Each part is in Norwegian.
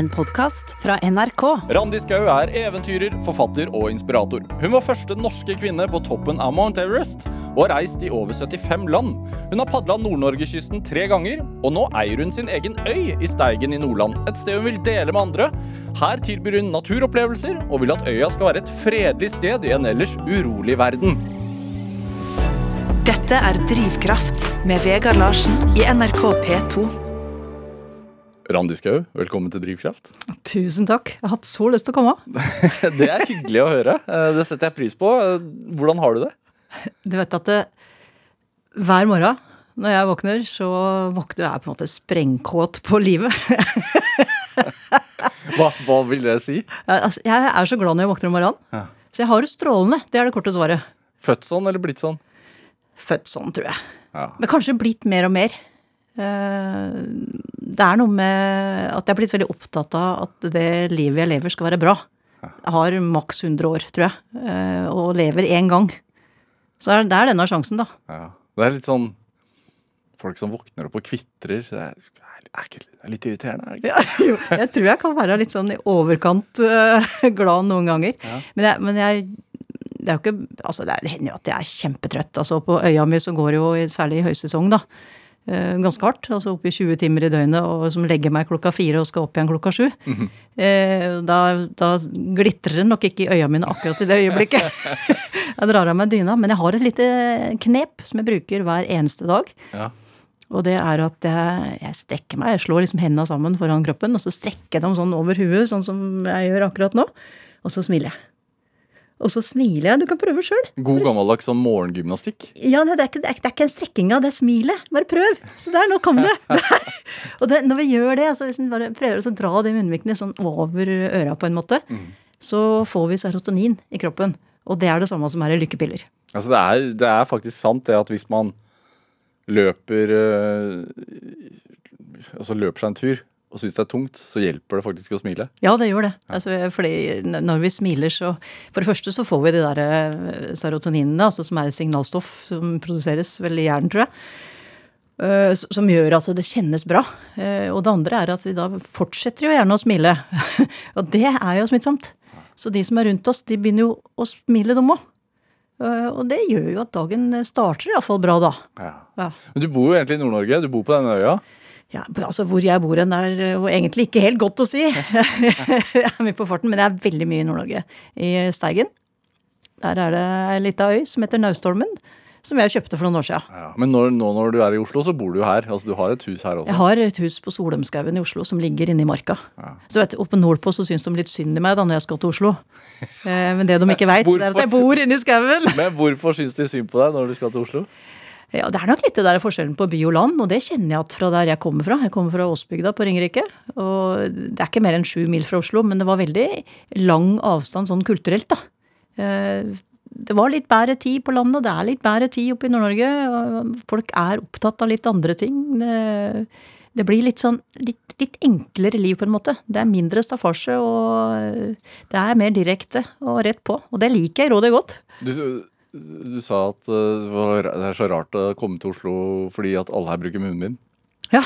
en podkast fra NRK. Randi Skau er eventyrer, forfatter og inspirator. Hun var første norske kvinne på toppen av Mount Everest og har reist i over 75 land. Hun har padla Nord-Norgekysten tre ganger, og nå eier hun sin egen øy i Steigen i Nordland. Et sted hun vil dele med andre. Her tilbyr hun naturopplevelser og vil at øya skal være et fredelig sted i en ellers urolig verden. Dette er Drivkraft med Vegard Larsen i NRK P2. Randi Skau, velkommen til Drivkraft. Tusen takk. Jeg har hatt så lyst til å komme. Det er hyggelig å høre. Eh, Det setter jeg pris på. Eh, Hvordan har du det? Du vet at det, hver morgen når jeg våkner, så våkner jeg på en måte sprengkåt på livet. Hva, hva vil det si? Jeg, altså, jeg er så glad når jeg våkner om morgenen. Ja. Så jeg har det strålende. Det er det korte svaret. Født sånn eller blitt sånn? Født sånn, tror jeg. Ja. Men kanskje blitt mer og mer. Eh, Det er noe med at jeg er blitt veldig opptatt av at det livet jeg lever, skal være bra. Jeg har maks 100 år, tror jeg, eh, og lever én gang. Så det er denne sjansen, da. Ja. Det er litt sånn Folk som våkner opp og kvitrer. Det er, er ikke, er litt irriterende. Er det ikke? Ja, jo, jeg tror jeg kan være litt sånn i overkant uh, glad noen ganger. Men, jeg, men jeg det er jo ikke, altså det, er, hender jo at jeg er kjempetrøtt. altså På øya mi så går det jo, særlig i høysesong, da, ganske hardt. altså oppe i 20 timer i døgnet, og som legger meg klokka fire og skal opp igjen klokka sju. eh, da, da glitrer det nok ikke i øya mine akkurat i det øyeblikket. jeg drar av meg dyna. Men jeg har et lite knep som jeg bruker hver eneste dag. Ja. Og det er at jeg, jeg strekker meg, jeg slår liksom hendene sammen foran kroppen, og så strekker jeg dem sånn over huet, sånn som jeg gjør akkurat nå. Og så smiler jeg. Og så smiler jeg. Du kan prøve sjøl. God gammeldags sånn morgengymnastikk. Ja, det er, ikke, det, er, det er ikke en strekkinga, det er smilet. Bare prøv. Så der, nå kom det. Og det, når vi gjør det, altså hvis vi bare prøver å dra de munnvikene sånn over øra på en måte, så får vi serotonin i kroppen. Og det er det samme som er i lykkepiller. Altså det, er, det er faktisk sant det at hvis man løper øh, Altså løper seg en tur og syns det er tungt, så hjelper det faktisk å smile. Ja, det gjør det. Altså, fordi når vi smiler, så For det første så får vi de der eh, serotoninene, altså som er et signalstoff som produseres vel i hjernen, tror jeg. eh, Som gjør at det kjennes bra. Eh, Og det andre er at vi da fortsetter jo gjerne å smile. Og det er jo smittsomt. Så de som er rundt oss, de begynner jo å smile, de òg. Og det gjør jo at dagen starter iallfall bra, da. Ja. Ja. Men du bor jo egentlig i Nord-Norge. Du bor på denne øya. Ja, altså Hvor jeg bor hen er jo egentlig ikke helt godt å si. jeg er mye på farten, men jeg er veldig mye i Nord-Norge. I Steigen. Der er det ei lita øy som heter Naustholmen. Som jeg kjøpte for noen år siden. Ja. Men når, nå når du er i Oslo, så bor du jo her. Altså Du har et hus her også. Jeg har et hus på Solheimskauen i Oslo som ligger inne i marka. Så vet du, Oppe nordpå så syns de litt synd i meg da når jeg skal til Oslo. Eh, men det de ikke veit, er at jeg bor inne i skauen. Men hvorfor syns de synd på deg når du skal til Oslo? Ja, Det er nok litt det der forskjellen på by og land, og det kjenner jeg at fra der jeg kommer fra. Jeg kommer fra Åsbygda på Ringerike. og Det er ikke mer enn sju mil fra Oslo, men det var veldig lang avstand sånn kulturelt, da. Eh, Det var litt bedre tid på landet, og det er litt bedre tid oppe i Nord-Norge. Folk er opptatt av litt andre ting. Det, det blir litt sånn litt, litt enklere liv, på en måte. Det er mindre staffasje, og det er mer direkte og rett på. Og det liker jeg rådet godt. Du, du sa at uh, det er så rart å komme til Oslo fordi at alle her bruker munnbind. Ja.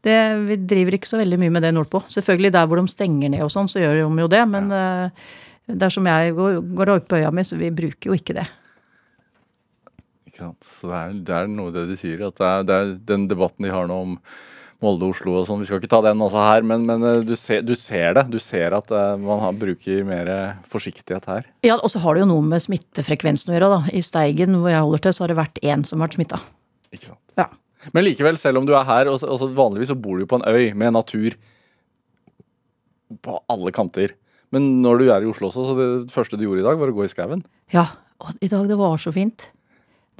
Det, vi driver ikke så veldig mye med det nordpå. Selvfølgelig der hvor de stenger ned og sånn, så gjør de jo det. Men eh, der som jeg går, går opp på øya mi, så vi bruker jo ikke det. Ikke sant? Så det er, det er noe det de sier. At det er, det er den debatten de har nå om Molde og sånn. Vi skal ikke ta den også her, men, men uh, du, ser, du ser det. Du ser at uh, man har, bruker mer forsiktighet her. Ja, Og så har det jo noe med smittefrekvensen å gjøre. da. I Steigen, hvor jeg holder til, så har det vært én som har vært smitta. Ikke sant? Ja. Men likevel, selv om du er her, og så- vanligvis så bor du jo på en øy med natur på alle kanter. Men når du er i Oslo også, så det første du gjorde i dag, var å gå i skauen. ja. Og i dag, det var så fint.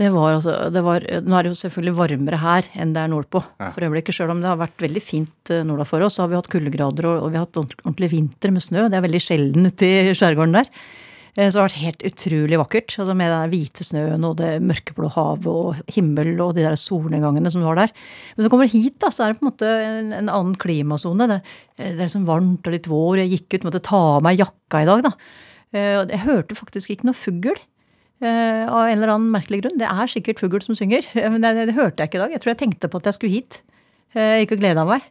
Det var altså, det var, Nå er det jo selvfølgelig varmere her enn det er nordpå. For øyeblikket, Selv om det har vært veldig fint eh, for oss, så har vi hatt kuldegrader og, og vi har hatt ordentlig vinter med snø. Det er veldig sjelden ute i skjærgården der. Eh, Så det har vært helt utrolig vakkert. Altså med den hvite snøen og det mørkeblå havet og himmel og de der solnedgangene som du har der. Men så kommer du hit, da, så er det på en måte en, en annen klimasone. Det, det er liksom varmt og litt vår. Jeg gikk ut, måtte ta av meg jakka i dag, da. Eh, Jeg hørte faktisk ikke noe fugl. Eh, av en eller annen merkelig grunn. Det er sikkert fugl som synger, eh, men det, det hørte jeg ikke i dag. Jeg tror jeg tenkte på at jeg skulle hit. Jeg gikk og gleda meg.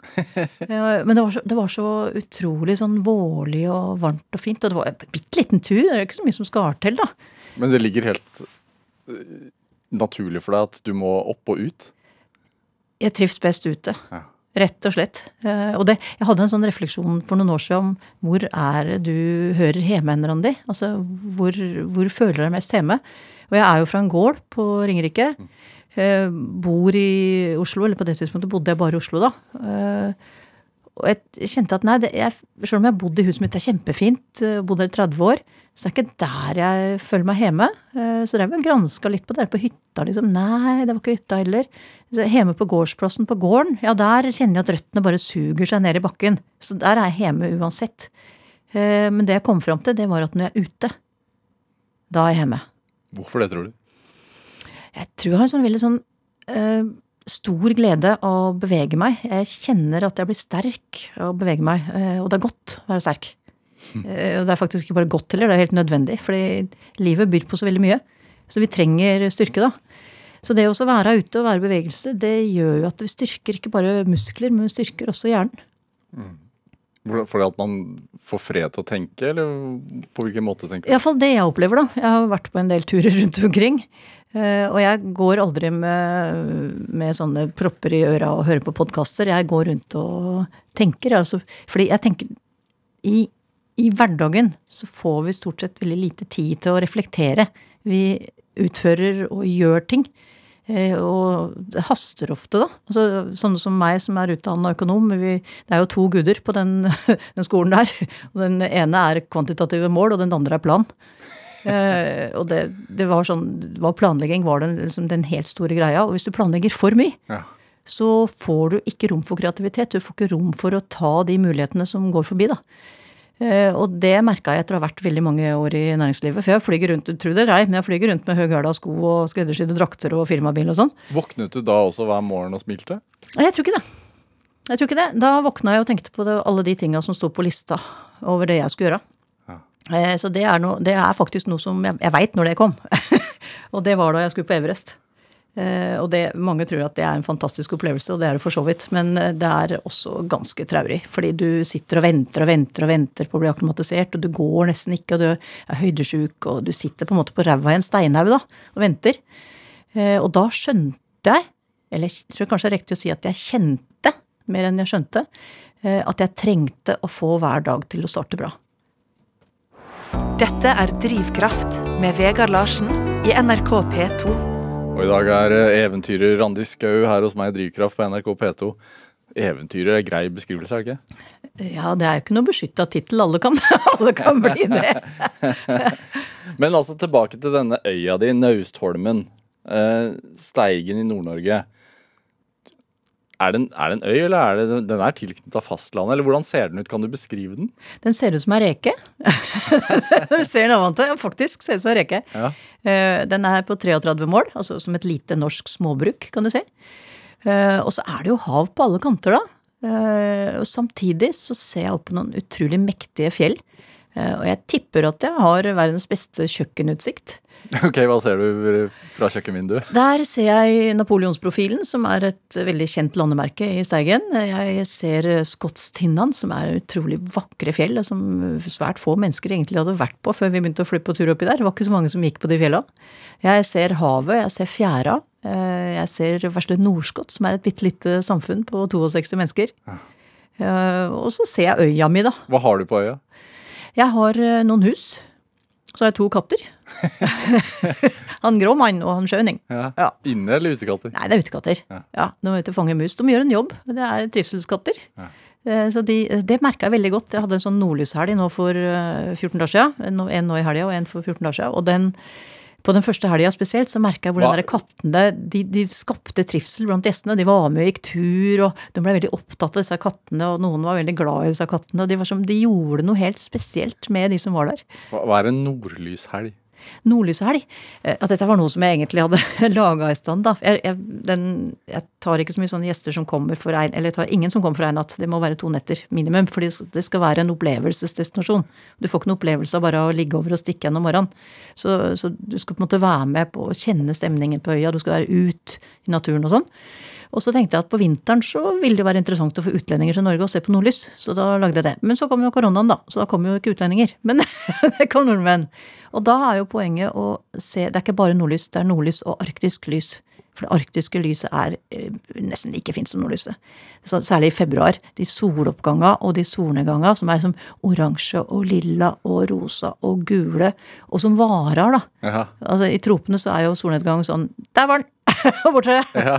Uh, Men det var, så, det var så utrolig sånn vårlig og varmt og fint. Og det var en bitte liten tur, det er ikke så mye som skal til, da. Men det ligger helt naturlig for deg at du må opp og ut? Jeg trives best ute. Ja. Rett og slett. Eh, Og det, jeg hadde en sånn refleksjon for noen år siden om hvor er du hører hjemme Randi? Altså hvor, hvor føler du deg mest hjemme? Og jeg er jo fra en gård på Ringerike. Eh, bor i Oslo, eller på det tidspunktet bodde jeg bare i Oslo da. Eh, og jeg kjente at nei, det, jeg, selv om jeg har bodd i huset mitt, det er kjempefint, bodd der i 30 år, så det er ikke der jeg føler meg hjemme. Eh, Så drev jeg granska litt på det på hytta, liksom. Nei, det var ikke hytta heller. Hjemme på gårdsplassen på gården, ja der kjenner jeg at røttene bare suger seg ned i bakken. Så der er jeg hjemme uansett. Eh, Men det jeg kom fram til, det var at når jeg er ute, da er jeg hjemme. Hvorfor det, tror du? Jeg tror jeg har en sånn veldig sånn eh, stor glede av å bevege meg. Jeg kjenner at jeg blir sterk av å bevege meg, og det er godt å være sterk. Eh, og det er faktisk ikke bare godt heller, det er helt nødvendig, fordi livet byr på så veldig mye. Så vi trenger styrke, da. Så det å være ute og være i bevegelse, det gjør jo at vi styrker ikke bare muskler, men vi styrker også hjernen. Mm. Fordi at man får fred til å tenke, eller på hvilken måte tenker du? Iallfall det jeg opplever, da. Jeg har vært på en del turer rundt omkring. eh, Og jeg går aldri med, med sånne propper i øra og hører på podkaster. Jeg går rundt og tenker. Altså, fordi jeg tenker i, i hverdagen så får vi stort sett veldig lite tid til å reflektere. Vi utfører og gjør ting. Eh, Og det haster ofte, da. Altså, sånne som meg som er utdanna økonom. Vi, det er jo to guder på den, den skolen der. Og den ene er kvantitative mål, og den andre er plan. Eh, og det, det var sånn var Planlegging var den, liksom, den helt store greia. Og hvis du planlegger for mye, Ja. så får du ikke rom for kreativitet. Du får ikke rom for å ta de mulighetene som går forbi, da. Eh, og det merka jeg etter å ha vært veldig mange år i næringslivet. For jeg flyger rundt, tro det eller ei, men jeg flyger rundt med høyhæla sko og skreddersydde drakter og firmabil og sånn. Våknet du da også hver morgen og smilte? Nei, jeg tror ikke det. Jeg tror ikke det. Da våkna jeg og tenkte på det, alle de tinga som sto på lista over det jeg skulle gjøre. Ja. Eh, Så det er, noe, det er faktisk noe som jeg, jeg veit når det kom. og det var da jeg skulle på Everest. Eh, Og det, mange tror at det er en fantastisk opplevelse, og det er det for så vidt. Men eh, det er også ganske traurig. Fordi du sitter og venter og venter og venter på å bli akklimatisert, og du går nesten ikke, og du er høydesjuk, og du sitter på en måte på ræva i en steinhaug og venter. Eh, Og da skjønte jeg, eller jeg tror kanskje det er riktig å si at jeg kjente, mer enn jeg skjønte, at jeg trengte å få hver dag til å starte bra. Dette er Drivkraft med Vegard Larsen i NRK P2. Og i dag er eh, eventyrer Randi Skau her hos meg i Drivkraft på NRK P2. Eventyrer er grei beskrivelse, er det ikke? Ja, det er jo ikke noe beskytta tittel. Alle, kan- alle kan bli det. Men altså tilbake til denne øya di, Naustholmen. Eh, Steigen i Nord-Norge. Er det, en, er det en øy, eller er det, den er tilknytta fastlandet? Eller hvordan ser den ut? Kan du beskrive den? Den ser ut som ei reke. Når du ser den ovenfra. Ja, faktisk ser ut som ei reke. Ja. Eh, Den er på 33 mål, altså som et lite norsk småbruk, kan du si. Eh, Og så er det jo hav på alle kanter, da. Eh, Og samtidig så ser jeg opp på noen utrolig mektige fjell. Og jeg tipper at jeg har verdens beste kjøkkenutsikt. Ok, Hva ser du fra kjøkkenvinduet? Der ser jeg Napoleonsprofilen, som er et veldig kjent landemerke i Steigen. Jeg ser Skottstinnan, som er utrolig vakre fjell, som svært få mennesker egentlig hadde vært på før vi begynte å fly på tur oppi der. Det var ikke så mange som gikk på de fjella. Jeg ser havet, jeg ser fjæra. eh, Jeg ser Vesle Nordskott, som er et bitte lite samfunn på 62 mennesker. Ja. Og så ser jeg øya mi, da. Hva har du på øya? Jeg har eh, noen hus. Så har jeg to katter. han grå mann og han skjøning. Ja. Ja. Inne- eller utekatter? Nei, det er utekatter. Ja. Ja. De er ute og fanger mus. De gjør en jobb. Det er trivselskatter. Ja. Eh, Så de, det merka jeg veldig godt. Jeg hadde en sånn nordlyshelg nå for eh, 14 dager siden. En nå- En nå i helga og en for 14 dager siden. Og den, på den første helga spesielt så merka jeg hvordan Hva- der kattene de, de skapte trivsel blant gjestene. De var med og gikk tur, og de ble veldig opptatt av disse kattene. Og noen var veldig glad i disse kattene. Og de, var som, de gjorde noe helt spesielt med de som var der. Hva, hva er en nordlyshelg? Nordlyshelg. eh, At dette var noe som jeg egentlig hadde laga i stand. da. Jeg, jeg, den, jeg tar ikke så mye sånne gjester som kommer for en, eller jeg tar ingen som kommer for en natt. Det må være to netter minimum. For det skal være en opplevelsesdestinasjon. Du får ikke noen opplevelse av bare å ligge over og stikke igjen om morgenen. Så, så du skal på en måte være med på å kjenne stemningen på øya. Du skal være ut i naturen og sånn. Og så tenkte jeg at på vinteren så ville det være interessant å få utlendinger til Norge og se på nordlys. Så da lagde jeg det. Men så kom jo koronaen, da. Så da kom jo ikke utlendinger. Men det kom nordmenn. Og da er jo poenget å se Det er ikke bare nordlys, det er nordlys og arktisk lys. For det arktiske lyset er eh, nesten like fint som nordlyset. Så, særlig i februar. De soloppganga og de solnedganga som er som oransje og lilla og rosa og gule, og som varer, da. Altså I tropene så er jo solnedgang sånn Der var den! Borte! Ja.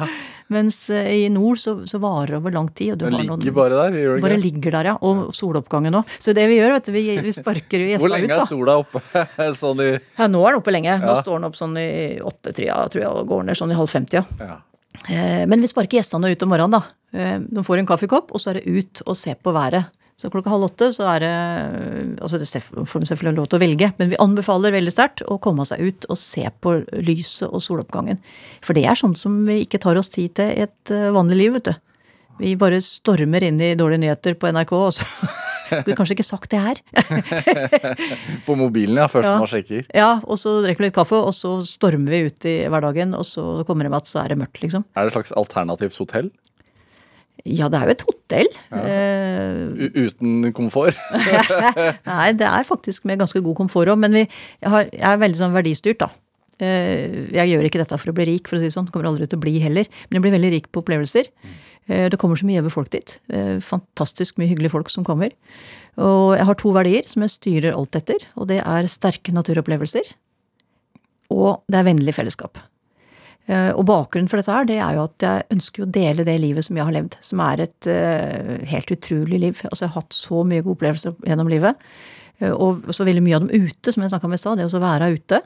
Mens eh, i nord så, så varer det over lang tid. Og du Den har ligger noen, bare der, gjør det bare ligger der, ja. Og soloppgangen òg. Så det vi gjør, vet du, vi, vi sparker ut Hvor lenge er sola oppe? sånn i Ja, nå er den oppe lenge. Nå Ja. står den opp sånn i åttetida, tror jeg, og går ned sånn i halv femtida. ja. Eh, Men vi sparker gjestene ut om morgenen, da. Eh, De får en kaffekopp, og så er det ut og se på været. Så klokka halv åtte så er det Altså det får de selvfølgelig lov til å velge, men vi anbefaler veldig sterkt å komme seg ut og se på lyset og soloppgangen. For det er sånn som vi ikke tar oss tid til i et eh, vanlig liv, vet du. Vi bare stormer inn i dårlige nyheter på NRK, og så skulle vi kanskje ikke sagt det her. På mobilen, ja, først Ja. man sjekker. Ja, og så drikker vi litt kaffe, og så stormer vi ut i hverdagen, og så kommer det med at så er det mørkt, liksom. Er det et slags alternativt hotell? Ja, det er jo et hotell. Ja. U uten komfort? Nei, det er faktisk med ganske god komfort òg, men vi, har, jeg er veldig sånn verdistyrt, da. Eh, Jeg gjør ikke dette for å bli rik, for å si det sånn. Kommer aldri til å bli heller. Men jeg blir veldig rik på opplevelser. Eh, Det kommer så mye over folk dit. Eh, Fantastisk mye hyggelige folk som kommer. Og jeg har to verdier som jeg styrer alt etter, og det er sterke naturopplevelser. Og det er vennlig fellesskap. Eh, Og bakgrunnen for dette her, det er jo at jeg ønsker å dele det livet som jeg har levd. Som er et eh, helt utrolig liv. Altså jeg har hatt så mye gode opplevelser gjennom livet. Eh, Og så veldig mye av dem ute, som jeg snakka om i stad. Det å være ute.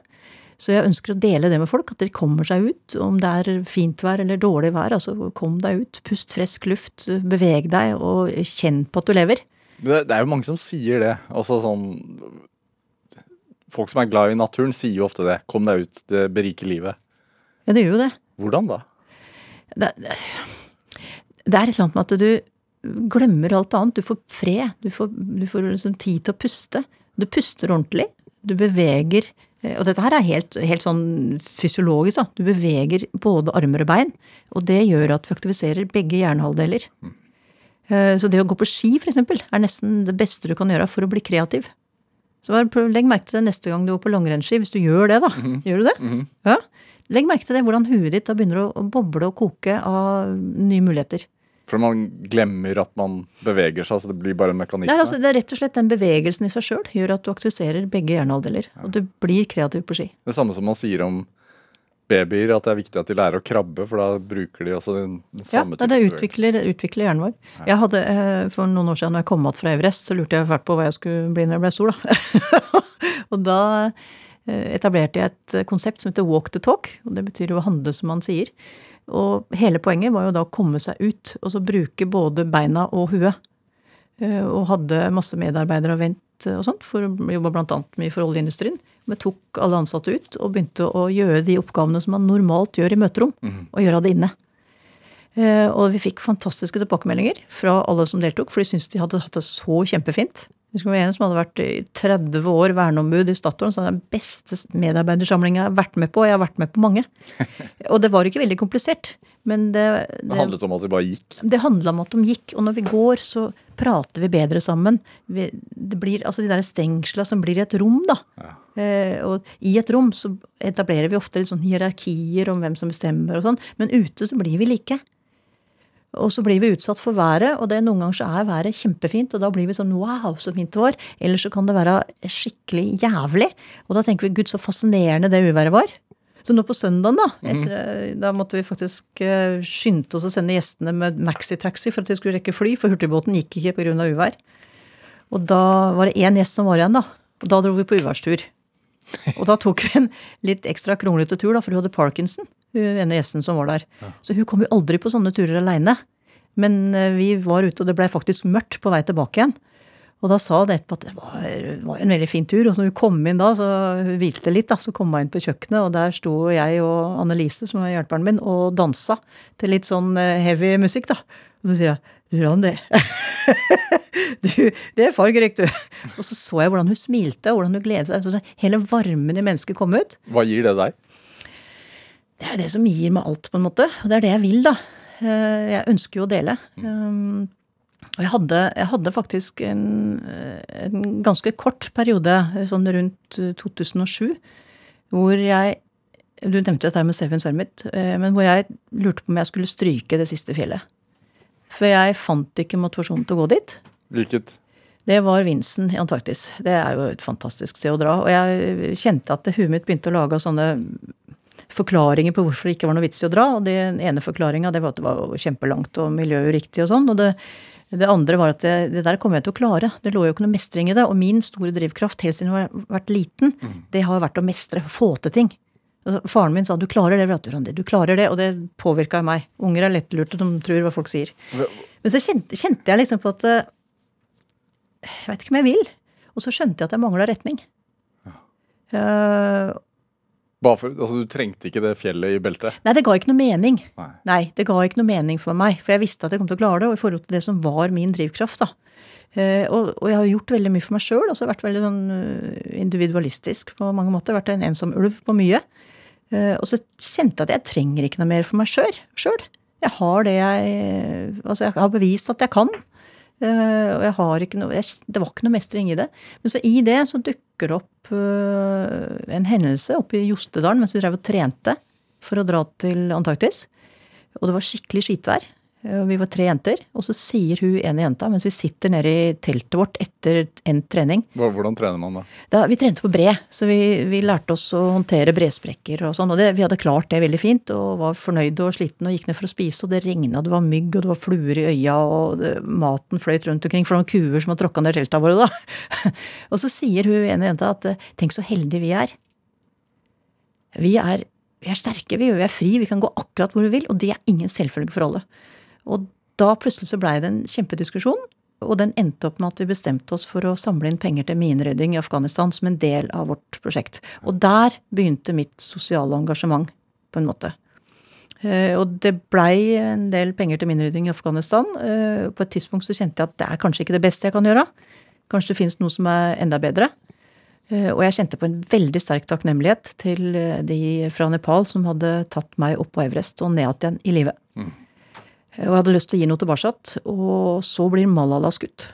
Så jeg ønsker å dele det med folk, at de kommer seg ut. Om det er fint vær eller dårlig vær. Altså kom deg ut. Pust frisk luft. Beveg deg, og kjenn på at du lever. Det, det er jo mange som sier det. Altså sånn Folk som er glad i naturen, sier jo ofte det. Kom deg ut, det beriker livet. Ja, det gjør jo det. Hvordan da? det, det er et eller annet med at du glemmer alt annet. Du får fred. Du får, du får liksom tid til å puste. Du puster ordentlig. Du beveger eh, Og dette her er helt, helt sånn fysiologisk. Da. Du beveger både armer og bein. Og det gjør at vi aktiviserer begge hjernehalvdeler. Mm. Så det å gå på ski, for eksempel, er nesten det beste du kan gjøre for å bli kreativ. Så legg merke til det neste gang du går på langrennsski, hvis du gjør det, da. Gjør du det? Ja. Legg merke til det, hvordan huet ditt da begynner å- boble og koke av nye muligheter. For man glemmer at man beveger seg, så det blir bare en Det mekanisme. er, altså, det er rett og slett den bevegelsen i seg sjøl gjør at du aktiviserer begge hjernehalvdeler. Og du blir kreativ på ski. Det samme som man sier om babyer, at det er viktig at de lærer å krabbe, for da bruker de også den, den Ja, samme det bevegelse. utvikler, utvikler hjernen vår. Jeg hadde, eh, For noen år siden når jeg kom tilbake fra Everest, så lurte jeg fælt på hva jeg skulle bli når jeg ble stor. Da. og da etablerte jeg et konsept som heter walk the talk. og Det betyr jo å handle som man sier. Og hele poenget var jo da å komme seg ut, og så bruke både beina og huet. Eh, Og hadde masse medarbeidere og vent og sånt, for å jobbe bl.a. mye for oljeindustrien. Vi tok alle ansatte ut og begynte å gjøre de oppgavene som man normalt gjør i møterom, og gjøre det inne. Eh, Og vi fikk fantastiske tilbakemeldinger fra alle som deltok, for de syntes de hadde hatt det så kjempefint. Jeg husker det var en som hadde vært i 30 år verneombud i Statoil, så den beste medarbeidersamlinga jeg har vært med på, og jeg har vært med på mange. Og det var ikke veldig komplisert, men det, Det det, handlet om at de bare gikk. det handla om at de gikk, og når vi går, så prater vi bedre sammen. Vi, det blir, altså De der stengsla som blir et rom, da. Eh, og i et rom så etablerer vi ofte litt sånn hierarkier om hvem som bestemmer og sånn, men ute så blir vi like. Og så blir vi utsatt for været, og det noen ganger så er været kjempefint, og da blir vi sånn wow, så fint det var. Eller så kan det være skikkelig jævlig, og da tenker vi gud, så fascinerende det uværet var. Så nå på søndagen, da, etter, da måtte vi faktisk eh, skynde oss å sende gjestene med maxitaxi for at de skulle rekke fly, for hurtigbåten gikk ikke pga. uvær. Og da var det én gjest som var igjen, da. Og da dro vi på uværstur. Og da tok vi en litt ekstra kronglete tur, da, for hun hadde parkinson, hun ene gjesten som var der. Så hun kom jo aldri på sånne turer aleine. Men eh, vi var ute, og det blei faktisk mørkt på vei tilbake igjen. Og da sa hun etterpå at det var, var en veldig fin tur. Og så hun kom inn da, så hun hvilte litt, da, så kom hun inn på kjøkkenet, og der sto jeg og Annelise, som er hjelperen min, og dansa til litt sånn eh, heavy musikk, da. Og så sier jeg du Randi, du, det er fargerikt, du. Og så så jeg hvordan hun smilte, og hvordan hun gledet seg. Så hele varmen i mennesket kom ut. Hva gir det deg? Det er jo det som gir meg alt, på en måte. Og det er det jeg vil, da. Eh, Jeg ønsker jo å dele. Um, Og jeg hadde, jeg hadde faktisk en, eh, en ganske kort periode, eh, sånn rundt eh, 2007, hvor jeg Du nevnte dette med Seven Summit, eh, men hvor jeg lurte på om jeg skulle stryke det siste fjellet. For jeg fant ikke motivasjon til å gå dit. Hvilket? Det var Vinsen i Antarktis. Det er jo et fantastisk sted å dra. Og jeg kjente at huet mitt begynte å lage sånne forklaringer på hvorfor det ikke var noe vits i å dra. Og den ene forklaringa var at det var kjempelangt og miljøuriktig og sånn. Og det, det andre var at det, det der kommer jeg til å klare. Det lå jo ikke noe mestring i det. Og min store drivkraft helt siden jeg har vært liten, det har vært å mestre, få til ting. Altså, Faren min sa du klarer det, Du klarer det. Og det påvirka meg. Unger er lettlurte, de tror hva folk sier. Men så kjente, kjente jeg liksom på at eh, Jeg veit ikke om jeg vil. Og så skjønte jeg at jeg mangla retning. Ja. Bare for, altså, du trengte ikke det fjellet i beltet? nei, det ga ikke noe mening. Nei. Nei, det ga ikke noe mening for meg. For jeg visste at jeg kom til å klare det, og i forhold til det som var min drivkraft. da. Uh, og, og jeg har gjort veldig mye for meg sjøl. Altså vært veldig sånn uh, individualistisk på mange måter. Vært en ensom ulv på mye. Uh, og så kjente jeg at jeg trenger ikke noe mer for meg sjøl. Jeg har det jeg Altså, jeg har bevist at jeg kan. Eh, og jeg har ikke noe jeg, Det var ikke noe mestring i det. Men så i det så dukker det opp uh, en hendelse oppe i Jostedalen mens vi drev og trente for å dra til Antarktis. Og det var skikkelig skitvær. Eh, Vi var tre jenter. Og så sier hun ene jenta, mens vi sitter nede i teltet vårt etter endt trening Hvordan trener man da? da, Vi trente på bre, så vi, vi lærte oss å håndtere bresprekker og sånn. Og det, vi hadde klart det veldig fint og var fornøyde og slitne og gikk ned for å spise. Og det regna, det var mygg og det var fluer i øya og det, maten fløyt rundt omkring. For var kuer som hadde tråkka ned telta våre da. og så sier hun ene jenta at tenk så heldige vi er. Vi er, vi er sterke, vi, vi er fri, vi kan gå akkurat hvor vi vil. Og det er ingen selvfølge for alle. Og da plutselig så blei det en kjempediskusjon. Og den endte opp med at vi bestemte oss for å samle inn penger til minerydding i Afghanistan som en del av vårt prosjekt. Og der begynte mitt sosiale engasjement, på en måte. Eh, Og det blei en del penger til minerydding i Afghanistan. Eh, På et tidspunkt så kjente jeg at det er kanskje ikke det beste jeg kan gjøre. Kanskje det fins noe som er enda bedre. Eh, Og jeg kjente på en veldig sterk takknemlighet til de fra Nepal som hadde tatt meg opp på Everest og ned igjen i live. Eh, Og jeg hadde lyst til å gi noe tilbake. Og så blir Malala skutt.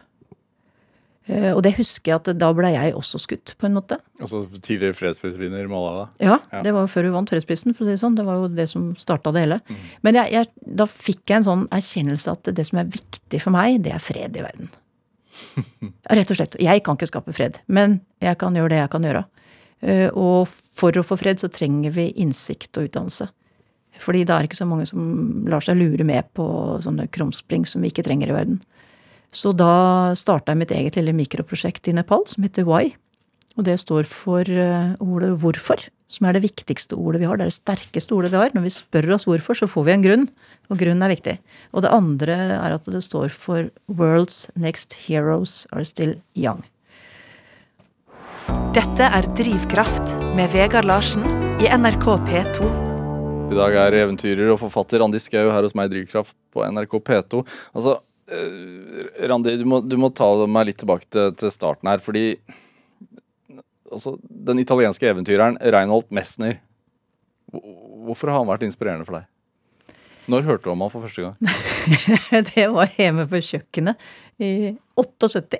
Eh, Og det husker jeg at da ble jeg også skutt, på en måte. Altså Tidligere fredsprisvinner Malala? Ja, Ja. det var jo før hun vant fredsprisen, for å si det sånn. Det var jo det som starta det hele. Men jeg, jeg, da fikk jeg en sånn erkjennelse at det som er viktig for meg, det er fred i verden. Rett og slett. Jeg kan ikke skape fred, men jeg kan gjøre det jeg kan gjøre. Eh, Og for å få fred så trenger vi innsikt og utdannelse. Fordi det er ikke så mange som lar seg lure med på sånne krumspring som vi ikke trenger i verden. Så da starta jeg mitt eget lille mikroprosjekt i Nepal som heter Why. Og det står for eh, ordet hvorfor, som er det viktigste ordet vi har. Det er det sterkeste ordet vi har. Når vi spør oss hvorfor, så får vi en grunn. Og grunnen er viktig. Og det andre er at det står for World's next heroes are still young. Dette er Drivkraft med Vegard Larsen i NRK P2. I dag er eventyrer og forfatter Randi Skau her hos meg i Drivkraft på NRK P2. Altså, eh, Randi, du må, du må ta meg litt tilbake til, til starten her, fordi altså, den italienske eventyreren Reinhold Messner Hvorfor har han vært inspirerende for deg? Når hørte du om han for første gang? det var hjemme på kjøkkenet i 78.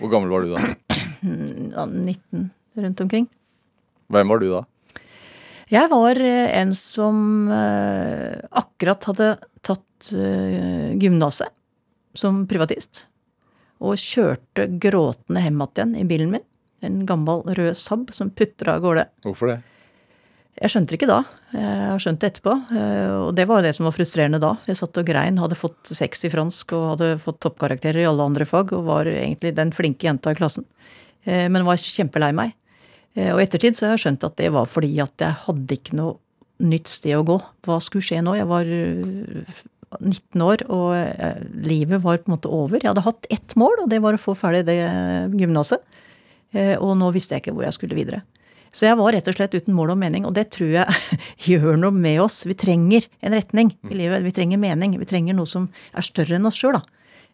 Hvor gammel var du da? 19 rundt omkring. Hvem var du da? Jeg var eh, en som eh, akkurat hadde tatt eh, gymnaset som privatist. Og kjørte gråtende hjem igjen i bilen min. En gammel rød Saab som putra av gårde. Hvorfor det? Jeg skjønte det ikke da. Jeg har skjønt det etterpå. Og det var det som var frustrerende da. Jeg satt og grein, hadde fått seks i fransk og hadde fått toppkarakterer i alle andre fag og var egentlig den flinke jenta i klassen. Men var kjempelei meg. Eh, Og i ettertid så har jeg skjønt at det var fordi at jeg hadde ikke noe nytt sted å gå. Hva skulle skje nå? Jeg var øh, 19 år, og eh, livet var på en måte over. Jeg hadde hatt ett mål, og det var å få ferdig det gymnaset. Eh, Og nå visste jeg ikke hvor jeg skulle videre. Så jeg var rett og slett uten mål og mening, og det tror jeg gjør noe med oss. Vi trenger en retning i livet. Vi trenger mening. Vi trenger noe som er større enn oss sjøl, da.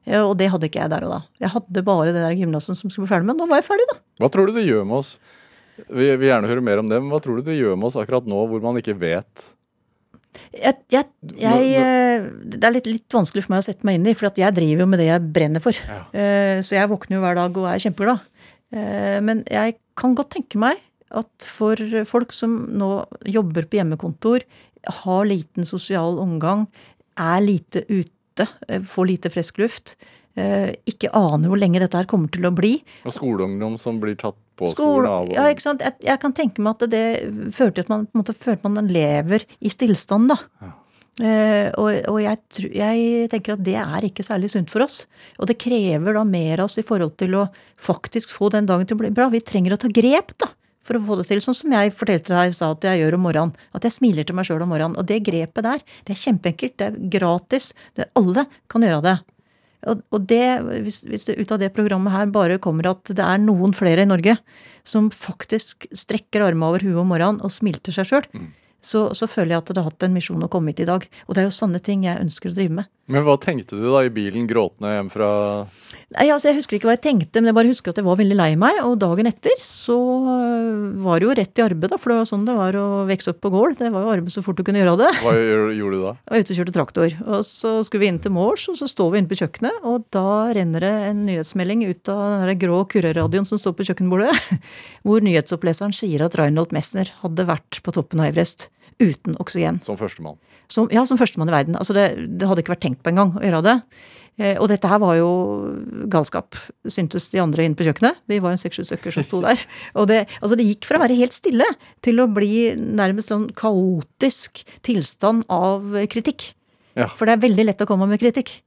Eh, Og det hadde ikke jeg der og da. Jeg hadde bare det der gymnaset som skulle bli ferdig med. Nå var jeg ferdig, da. Hva tror du det gjør med oss? Vi vil gjerne høre mer om det, men hva tror du det gjør med oss akkurat nå, hvor man ikke vet Jeg, jeg, jeg, eh, det er litt, litt vanskelig for meg å sette meg inn i, for jeg driver jo med det jeg brenner for. Ja. Eh, Så jeg våkner jo hver dag og er kjempeglad. Eh, Men jeg kan godt tenke meg at for folk som nå jobber på hjemmekontor, har liten sosial omgang, er lite ute, får lite frisk luft, ikke aner hvor lenge dette her kommer til å bli, Og skoleungdom som blir tatt på Skole, skolen av ja, ikke sant? Jeg, jeg kan tenke meg at det fører til at man på en måte føler at man lever i stillstand, da. Eh, og og jeg, jeg tenker at det er ikke særlig sunt for oss. Og det krever da mer av oss i forhold til å faktisk få den dagen til å bli bra. Vi trenger å ta grep, da. For å få det til. Sånn som jeg fortalte deg i stad at jeg gjør om morgenen. At jeg smiler til meg sjøl om morgenen. Og det grepet der, det er kjempeenkelt. Det er gratis. Det, alle kan gjøre det. Og, det, hvis, det ut av det programmet her bare kommer at det er noen flere i Norge som faktisk strekker armene over huet om morgenen og smilter seg sjøl, så, så føler jeg at det har hatt en misjon å komme hit i dag. Og det er jo sånne ting jeg ønsker å drive med. Men hva tenkte du da i bilen gråtende hjem fra Nei, altså Jeg husker ikke hva jeg tenkte, men jeg bare husker at jeg var veldig lei meg. Og dagen etter så øh, var det jo rett i arbeid, da, for det var sånn det var å vokse opp på gård. Det var jo arbeid så fort du kunne gjøre det. Hva gjorde du da? Jeg var ute og kjørte traktor. Og så skulle vi inn til Mors, og så står vi inne på kjøkkenet, og da renner det en nyhetsmelding ut av den der grå kurreradioen som står på kjøkkenbordet, hvor nyhetsoppleseren sier at Reinhold Messner hadde vært på toppen av Everest uten oksygen. Som førstemann. Som, ja, som førstemann i verden. Altså det, det hadde ikke vært tenkt på engang å gjøre det. Eh, og dette her var jo galskap, syntes de andre inne på kjøkkenet. Vi var en seks-sju stykker som sto der. Og det, altså det gikk fra å være helt stille til å bli nærmest en kaotisk tilstand av kritikk. Ja. For det er veldig lett å komme med kritikk.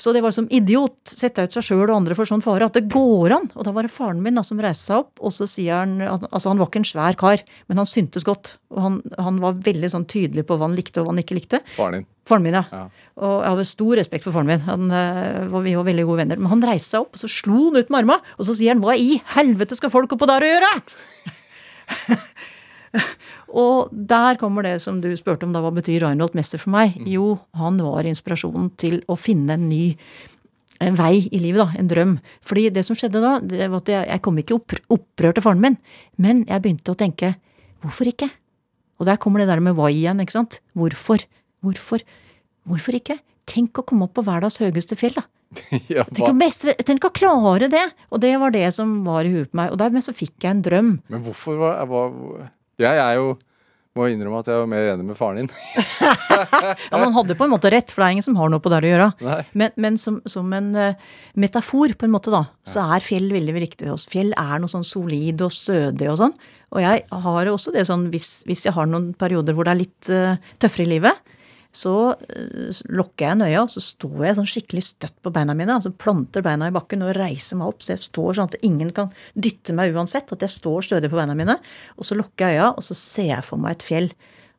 Så det var som idiot. Sette ut seg sjøl og andre for sånn fare. At det går an. Og da var det faren min da, som reiste seg opp, og så sier han Altså, han var ikke en svær kar, men han syntes godt. Og han, han var veldig sånn tydelig på hva han likte og hva han ikke likte. Faren din. Faren min, ja. Ja. Og jeg hadde stor respekt for faren min. Han, eh, var, vi var veldig gode venner. Men han reiste seg opp, og så slo han ut med armene, og så sier han 'hva i helvete skal folk oppå der og gjøre?' og der kommer det som du spurte om, da hva betyr Reinhold Mester for meg? Jo, han var inspirasjonen til å finne en ny en vei i livet, da. En drøm. Fordi det som skjedde da, det var at jeg, jeg kom ikke i oppr opprør til faren min, men jeg begynte å tenke hvorfor ikke? Og der kommer det der med why igjen, ikke sant? Hvorfor? Hvorfor? Hvorfor ikke? Tenk å komme opp på verdens høyeste fjell, da. ja, Tenk å, mestre, tenk å klare det! Og det var det som var i huet på meg. Og dermed så fikk jeg en drøm. Men hvorfor var, var Jeg er jo Må innrømme at jeg var mer enig med faren din. Ja, Man hadde på en måte rett, for det er ingen som har noe på det å gjøre. Nei. Men, men som, som en eh, metafor, på en måte, da, så er fjell veldig viktig for oss. Fjell er noe sånn solid og stødig og sånn. Og jeg har også det sånn hvis, hvis jeg har noen perioder hvor det er litt uh, tøffere i livet, så eh, lukker jeg en øye, og så står jeg sånn skikkelig støtt på beina mine. altså Planter beina i bakken og reiser meg opp, så jeg står sånn at ingen kan dytte meg uansett. At jeg står stødig på beina mine. Og så lukker jeg øya, og så ser jeg for meg et fjell.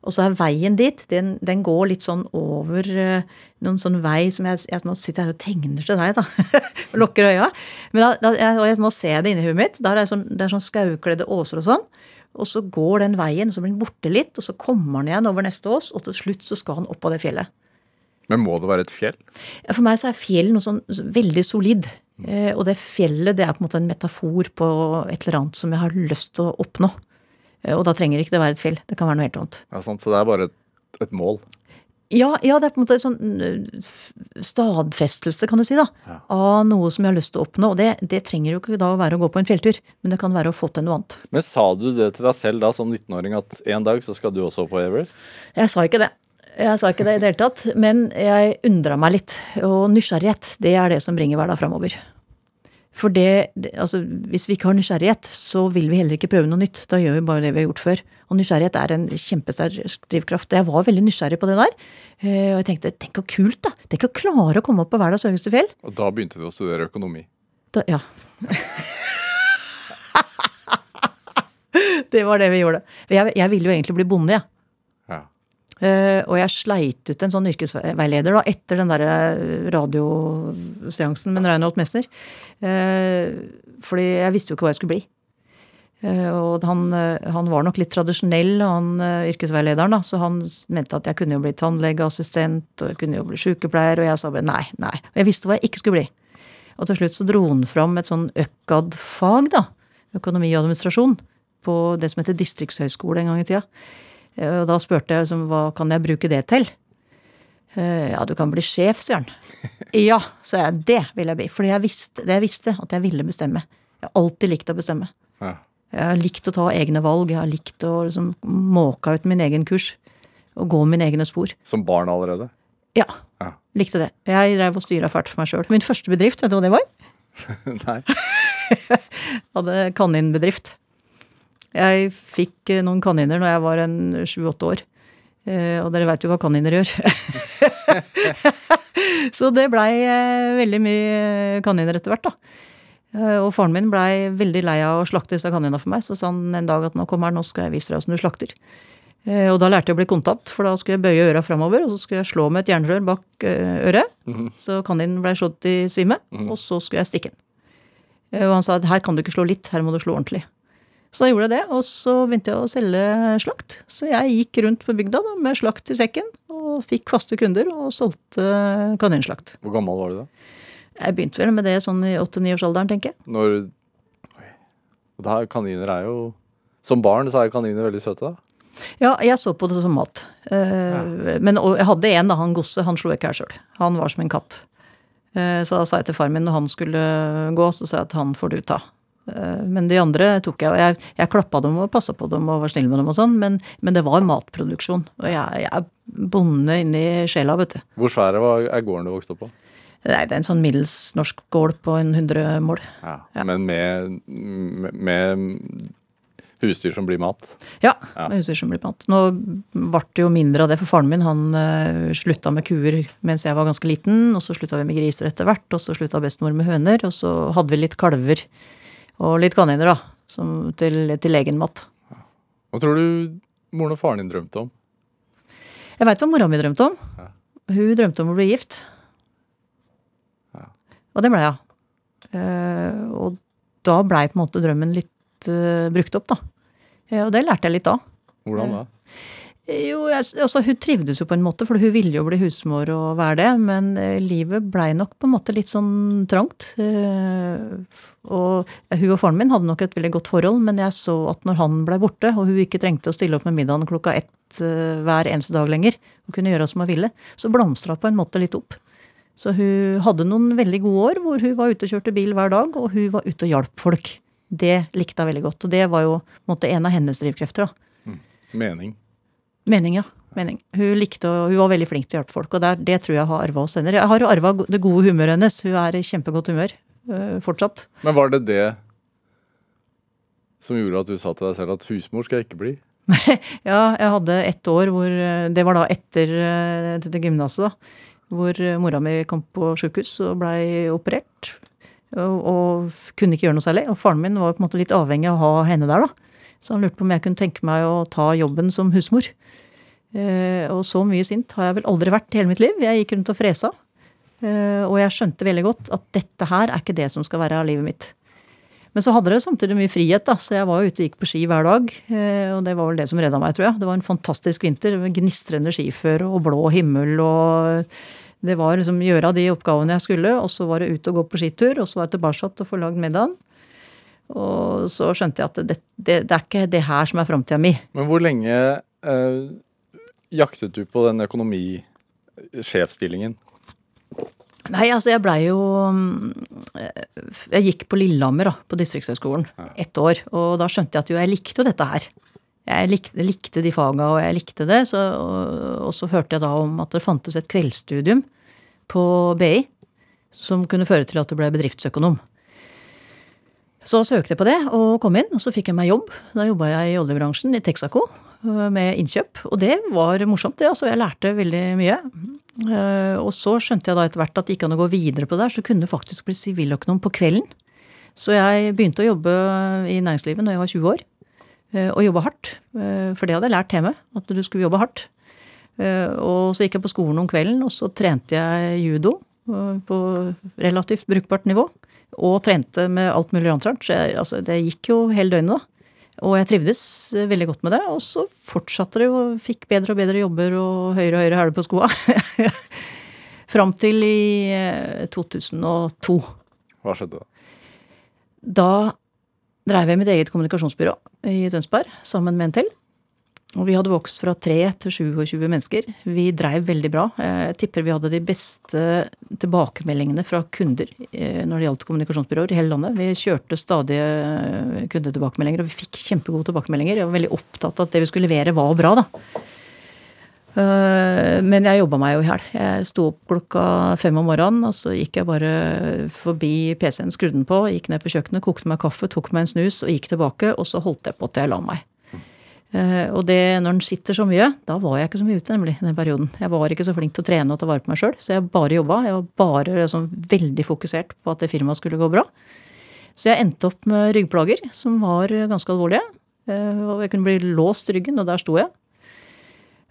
Og så er veien dit, den, den går litt sånn over eh, noen sånn vei som jeg, jeg Nå sitter her og tegner til deg, da. og lukker øya. Men da, da, jeg, og jeg, nå ser jeg det inni huet mitt. Der er sånn, det er sånn skaukledde åser og sånn. Og så går den veien, så blir den borte litt, og så kommer den igjen over neste ås, og til slutt så skal han opp på det fjellet. Men må det være et fjell? For meg så er fjell noe sånn veldig solid. Eh, og det fjellet det er på en måte en metafor på et eller annet som jeg har lyst til å oppnå. Eh, og da trenger ikke det være et fjell. Det kan være noe helt annet. Ja, sant? Så det er bare et, et mål? Ja, ja, det er på en måte en sånn øh, stadfestelse, kan du si, da, av noe som jeg har lyst til å oppnå. Og det, det trenger jo ikke da å være å gå på en fjelltur, men det kan være å få til noe annet. Men sa du det til deg selv da som 19-åring at en dag så skal du også på Everest? Jeg sa ikke det. Jeg sa ikke det i det hele tatt, men jeg undra meg litt. Og nysgjerrighet, det er det som bringer hverdag framover. For det, altså Hvis vi ikke har nysgjerrighet, så vil vi heller ikke prøve noe nytt. Da gjør vi bare det vi har gjort før. Og nysgjerrighet er en kjempesterk drivkraft. Jeg var veldig nysgjerrig på det der. Eh, Og jeg tenkte tenk så kult, da. Tenk å klare å komme opp på verdens høyeste fjell. Og da begynte du å studere økonomi. Da, ja. det var det vi gjorde. Jeg, jeg ville jo egentlig bli bonde, jeg. Ja. Eh, og jeg sleit ut en sånn yrkesveileder da, etter den der radioseansen med Reinhold Messner. Eh, fordi jeg visste jo ikke hva jeg skulle bli. Eh, og han, eh, han var nok litt tradisjonell, han eh, yrkesveilederen, da, så han mente at jeg kunne jo bli tannlegeassistent, og jeg kunne jo bli sykepleier, og jeg sa bare nei, nei. Og jeg visste hva jeg ikke skulle bli. Og til slutt så dro han fram et sånn ØKAD-fag, da. Økonomi og administrasjon. På det som heter distriktshøyskole en gang i tida. Eh, Og da spurte jeg liksom, hva kan jeg bruke det til? Eh, Ja, du kan bli sjef, sier han. Ja, sa jeg. Det vil jeg bli. Fordi jeg visste, det jeg visste, at jeg ville bestemme. Jeg har alltid likt å bestemme. Ja. Jeg har likt å ta egne valg. Jeg har likt å liksom måke ut min egen kurs. Og gå mine egne spor. Som barn allerede? Ja. Ja. Likte det. Jeg drev og styra fælt for meg sjøl. Min første bedrift, vet du hva det var? Nei. hadde kaninbedrift. Jeg fikk eh, noen kaniner når jeg var en sju-åtte år. Eh, Og dere veit jo hva kaniner gjør. Så det blei eh, veldig mye kaniner etter hvert, da. Og faren min blei veldig lei av å slakte disse kaninene for meg, så sa han en dag at nå kommer han, nå skal jeg vise deg åssen du slakter. Og da lærte jeg å bli kontant, for da skulle jeg bøye øra framover, og så skulle jeg slå med et jernrør bak øret, så kaninen blei slått i svime, og så skulle jeg stikke den. Og han sa at her kan du ikke slå litt, her må du slå ordentlig. Så da gjorde jeg det, og så begynte jeg å selge slakt. Så jeg gikk rundt på bygda da, med slakt i sekken, og fikk faste kunder og solgte kaninslakt. Hvor gammel var du da? Jeg begynte vel med det sånn i åtte-niårsalderen, tenker jeg. Når. Og da, Kaniner er jo Som barn så er kaniner veldig søte, da. Ja, jeg så på det som mat. Eh, Men og jeg hadde en, da, han Gosse, han slo ikke her sjøl. Han var som en katt. Uh, Så da sa jeg til far min når han skulle gå, så sa jeg at han får du ta. Eh, Men de andre tok jeg, og jeg, jeg klappa dem og passa på dem og var snill med dem og sånn, men, men det var matproduksjon. Og jeg, jeg er bonde inni sjela, vet du. Hvor svær er gården du vokste opp på? Nei, det er en sånn middels norsk gård på en 100 mål. Ja. Ja. Men med, med, med husdyr som blir mat? Ja, Ja. med husdyr som blir mat. Nå ble det jo mindre av det, for faren min han uh, slutta med kuer mens jeg var ganske liten, og så slutta vi med griser etter hvert, og så slutta bestemor med høner, og så hadde vi litt kalver og litt kaniner, da, som til, til egen mat. Hva tror du moren og faren din drømte om? Jeg veit hva mora mi drømte om. Ja. Hun drømte om å bli gift. Ja. Og det ble jeg. Uh, og da blei på en måte drømmen litt uh, brukt opp, da. Uh, og det lærte jeg litt da. Hvordan da? Jo, altså Hun trivdes jo på en måte, for hun ville jo bli husmor og være det. Men eh, livet blei nok på en måte litt sånn trangt. Eh, og hun og faren min hadde nok et veldig godt forhold, men jeg så at når han blei borte, og hun ikke trengte å stille opp med middagen klokka ett eh, hver eneste dag lenger, og kunne gjøre som hun ville, så blomstra på en måte litt opp. Så hun hadde noen veldig gode år hvor hun var ute og kjørte bil hver dag, og hun var ute og hjalp folk. Det likte hun veldig godt. Og det var jo en måte en av hennes drivkrefter. da. Mening? Mening, ja. Mening. Hun likte å, hun var veldig flink til å hjelpe folk, og det, det tror jeg har arva hos henne. Jeg har jo arva det gode humøret hennes. Hun er i kjempegodt humør øh, fortsatt. Men var det det som gjorde at du sa til deg selv at husmor skal jeg ikke bli? Ja, jeg hadde ett år hvor øh, Det var da etter øh, dette gymnaset, da. Hvor mora mi kom på sjukehus og blei operert. Og, og kunne ikke gjøre noe særlig. Og faren min var på en måte litt avhengig av å ha henne der, da. Så han lurte på om jeg kunne tenke meg å ta jobben som husmor. Eh, og så mye sint har jeg vel aldri vært i hele mitt liv. Jeg gikk rundt og fresa. Eh, og jeg skjønte veldig godt at dette her er ikke det som skal være av livet mitt. Men så hadde det samtidig mye frihet, da, så jeg var ute og gikk på ski hver dag. eh, Og det var vel det som redda meg, tror jeg. Det var en fantastisk vinter. med Gnistrende skiføre og blå himmel og Det var liksom gjøre de oppgavene jeg skulle, og så var det ut og gå på skitur, og så var det tilbake og få lagd middagen. Og så skjønte jeg at det, det, det er ikke det her som er framtida mi. Men hvor lenge eh, jaktet du på den økonomisjefstillingen? Nei, altså jeg blei jo eh, Jeg gikk på Lillehammer, da, på Distriktshøgskolen, ett år. Og da skjønte jeg at jo, jeg likte jo dette her. Jeg likte, likte de faga, og jeg likte det. Så, og, og så hørte jeg da om at det fantes et kveldsstudium på BI som kunne føre til at du ble bedriftsøkonom. Så søkte jeg på det og kom inn, og så fikk jeg meg jobb. Da jobba jeg i oljebransjen i Texaco med innkjøp. Og det var morsomt, det. altså Jeg lærte veldig mye. Eh, Og så skjønte jeg da etter hvert at det gikk an å gå videre på det her, så kunne du faktisk bli siviløkonom på kvelden. Så jeg begynte å jobbe i næringslivet når jeg var 20 år. eh, Og jobba hardt. eh, For det hadde jeg lært hjemme, at du skulle jobbe hardt. Eh, Og så gikk jeg på skolen om kvelden, og så trente jeg judo eh, på relativt brukbart nivå. Og trente med alt mulig annet rart. Så jeg, altså, det gikk jo hele døgnet, da. Og jeg trivdes eh, veldig godt med det. Og så fortsatte det jo, fikk bedre og bedre jobber og høyere og høyere hæler på skoa. Fram til i eh, 2002. Hva skjedde da? Da dreiv jeg mitt eget kommunikasjonsbyrå i Tønsberg sammen med en til. Og vi hadde vokst fra 3 til 27 mennesker. Vi dreiv veldig bra. Jeg tipper vi hadde de beste tilbakemeldingene fra kunder eh, når det gjaldt kommunikasjonsbyråer i hele landet. Vi kjørte stadige eh, kundetilbakemeldinger, og vi fikk kjempegode tilbakemeldinger. Jeg var veldig opptatt av at det vi skulle levere, var bra, da. Eh, men jeg jobba meg jo i hjel. Jeg sto opp klokka fem om morgenen, og så gikk jeg bare forbi PC-en, skrudde den på, gikk ned på kjøkkenet, kokte meg kaffe, tok meg en snus og gikk tilbake, og så holdt jeg på til jeg la meg. Uh, og det, når den sitter så mye, da var jeg ikke så mye ute nemlig den perioden. Jeg var ikke så flink til å trene og ta vare på meg sjøl, så jeg bare jobba. Jeg var bare liksom, veldig fokusert på at det firmaet skulle gå bra. Så jeg endte opp med ryggplager som var ganske alvorlige. Uh, og jeg kunne bli låst ryggen, og der sto jeg.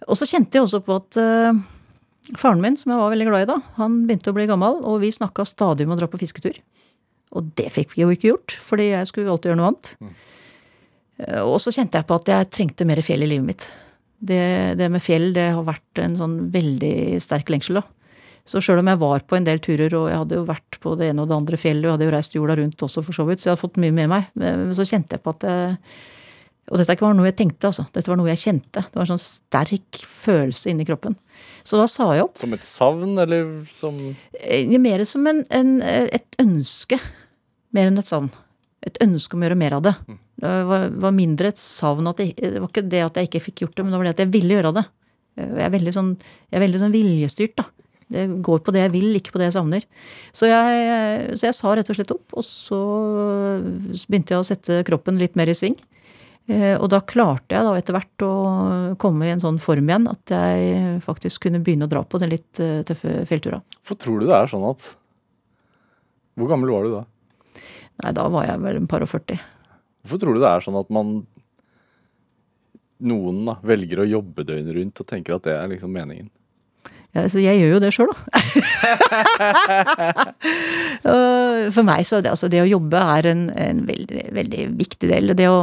Og så kjente jeg også på at uh, faren min, som jeg var veldig glad i da, han begynte å bli gammel, og vi snakka stadig om å dra på fisketur. Og det fikk vi jo ikke gjort, fordi jeg skulle alltid gjøre noe annet. Eh, og så kjente jeg på at jeg trengte mer fjell i livet mitt. Det, det med fjell det har vært en sånn veldig sterk lengsel. da. Så sjøl om jeg var på en del turer, og jeg hadde jo vært på det ene og det andre fjellet, og jeg hadde jo reist jorda rundt også, for så vidt, så jeg hadde fått mye med meg, men så kjente jeg på at jeg, Og dette ikke var noe jeg tenkte, altså. Dette var noe jeg kjente. Det var en sånn sterk følelse inni kroppen. Så da sa jeg opp. Som et savn, eller som eh, Mer som en, en, et ønske. Mer enn et savn et ønske om å gjøre mer av det. Mm. Det var, var mindre et savn at jeg, Det var ikke det at jeg ikke fikk gjort det, men det var det at jeg ville gjøre det. Jeg er veldig sånn, jeg er veldig sånn viljestyrt, da. Det går på det jeg vil, ikke på det jeg savner. Så jeg, så jeg sa rett og slett opp, og så begynte jeg å sette kroppen litt mer i sving. Eh, og da klarte jeg da etter hvert å komme i en sånn form igjen at jeg faktisk kunne begynne å dra på den litt eh, tøffe fjelltura. Hvorfor tror du det er sånn at Hvor gammel var du da? Nei, da var jeg vel en par og 40. Hvorfor tror du det er sånn at man noen da, velger å jobbe døgnet rundt og tenker at det er liksom meningen? Ja, altså, jeg gjør jo det sjøl, da. For meg så det, altså det å jobbe er en, en veldig, veldig, viktig del. Det å,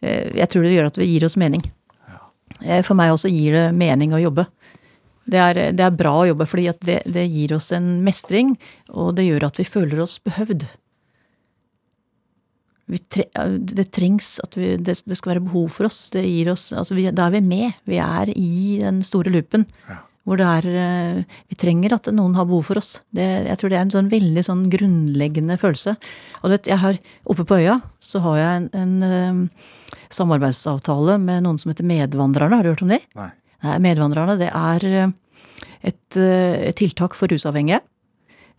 eh, jeg tror det gjør at vi gir oss mening. Eh, for meg også gir det mening å jobbe. Det er, det er bra å jobbe, fordi det, det, gir oss en mestring, og det gjør at vi føler oss behøvd tre, det trengs at vi, det, det, skal være behov for oss. Det gir oss altså vi, Da er vi med. Vi er i den store loopen. Ja. Hvor det er eh, Vi trenger at noen har behov for oss. Det, jeg tror det er en sånn veldig sånn grunnleggende følelse. Og vet, jeg har, Oppe på øya så har jeg en, en um, samarbeidsavtale med noen som heter Medvandrerne. Har du hørt om det? Nei. Medvandrerne, det er et, et tiltak for rusavhengige.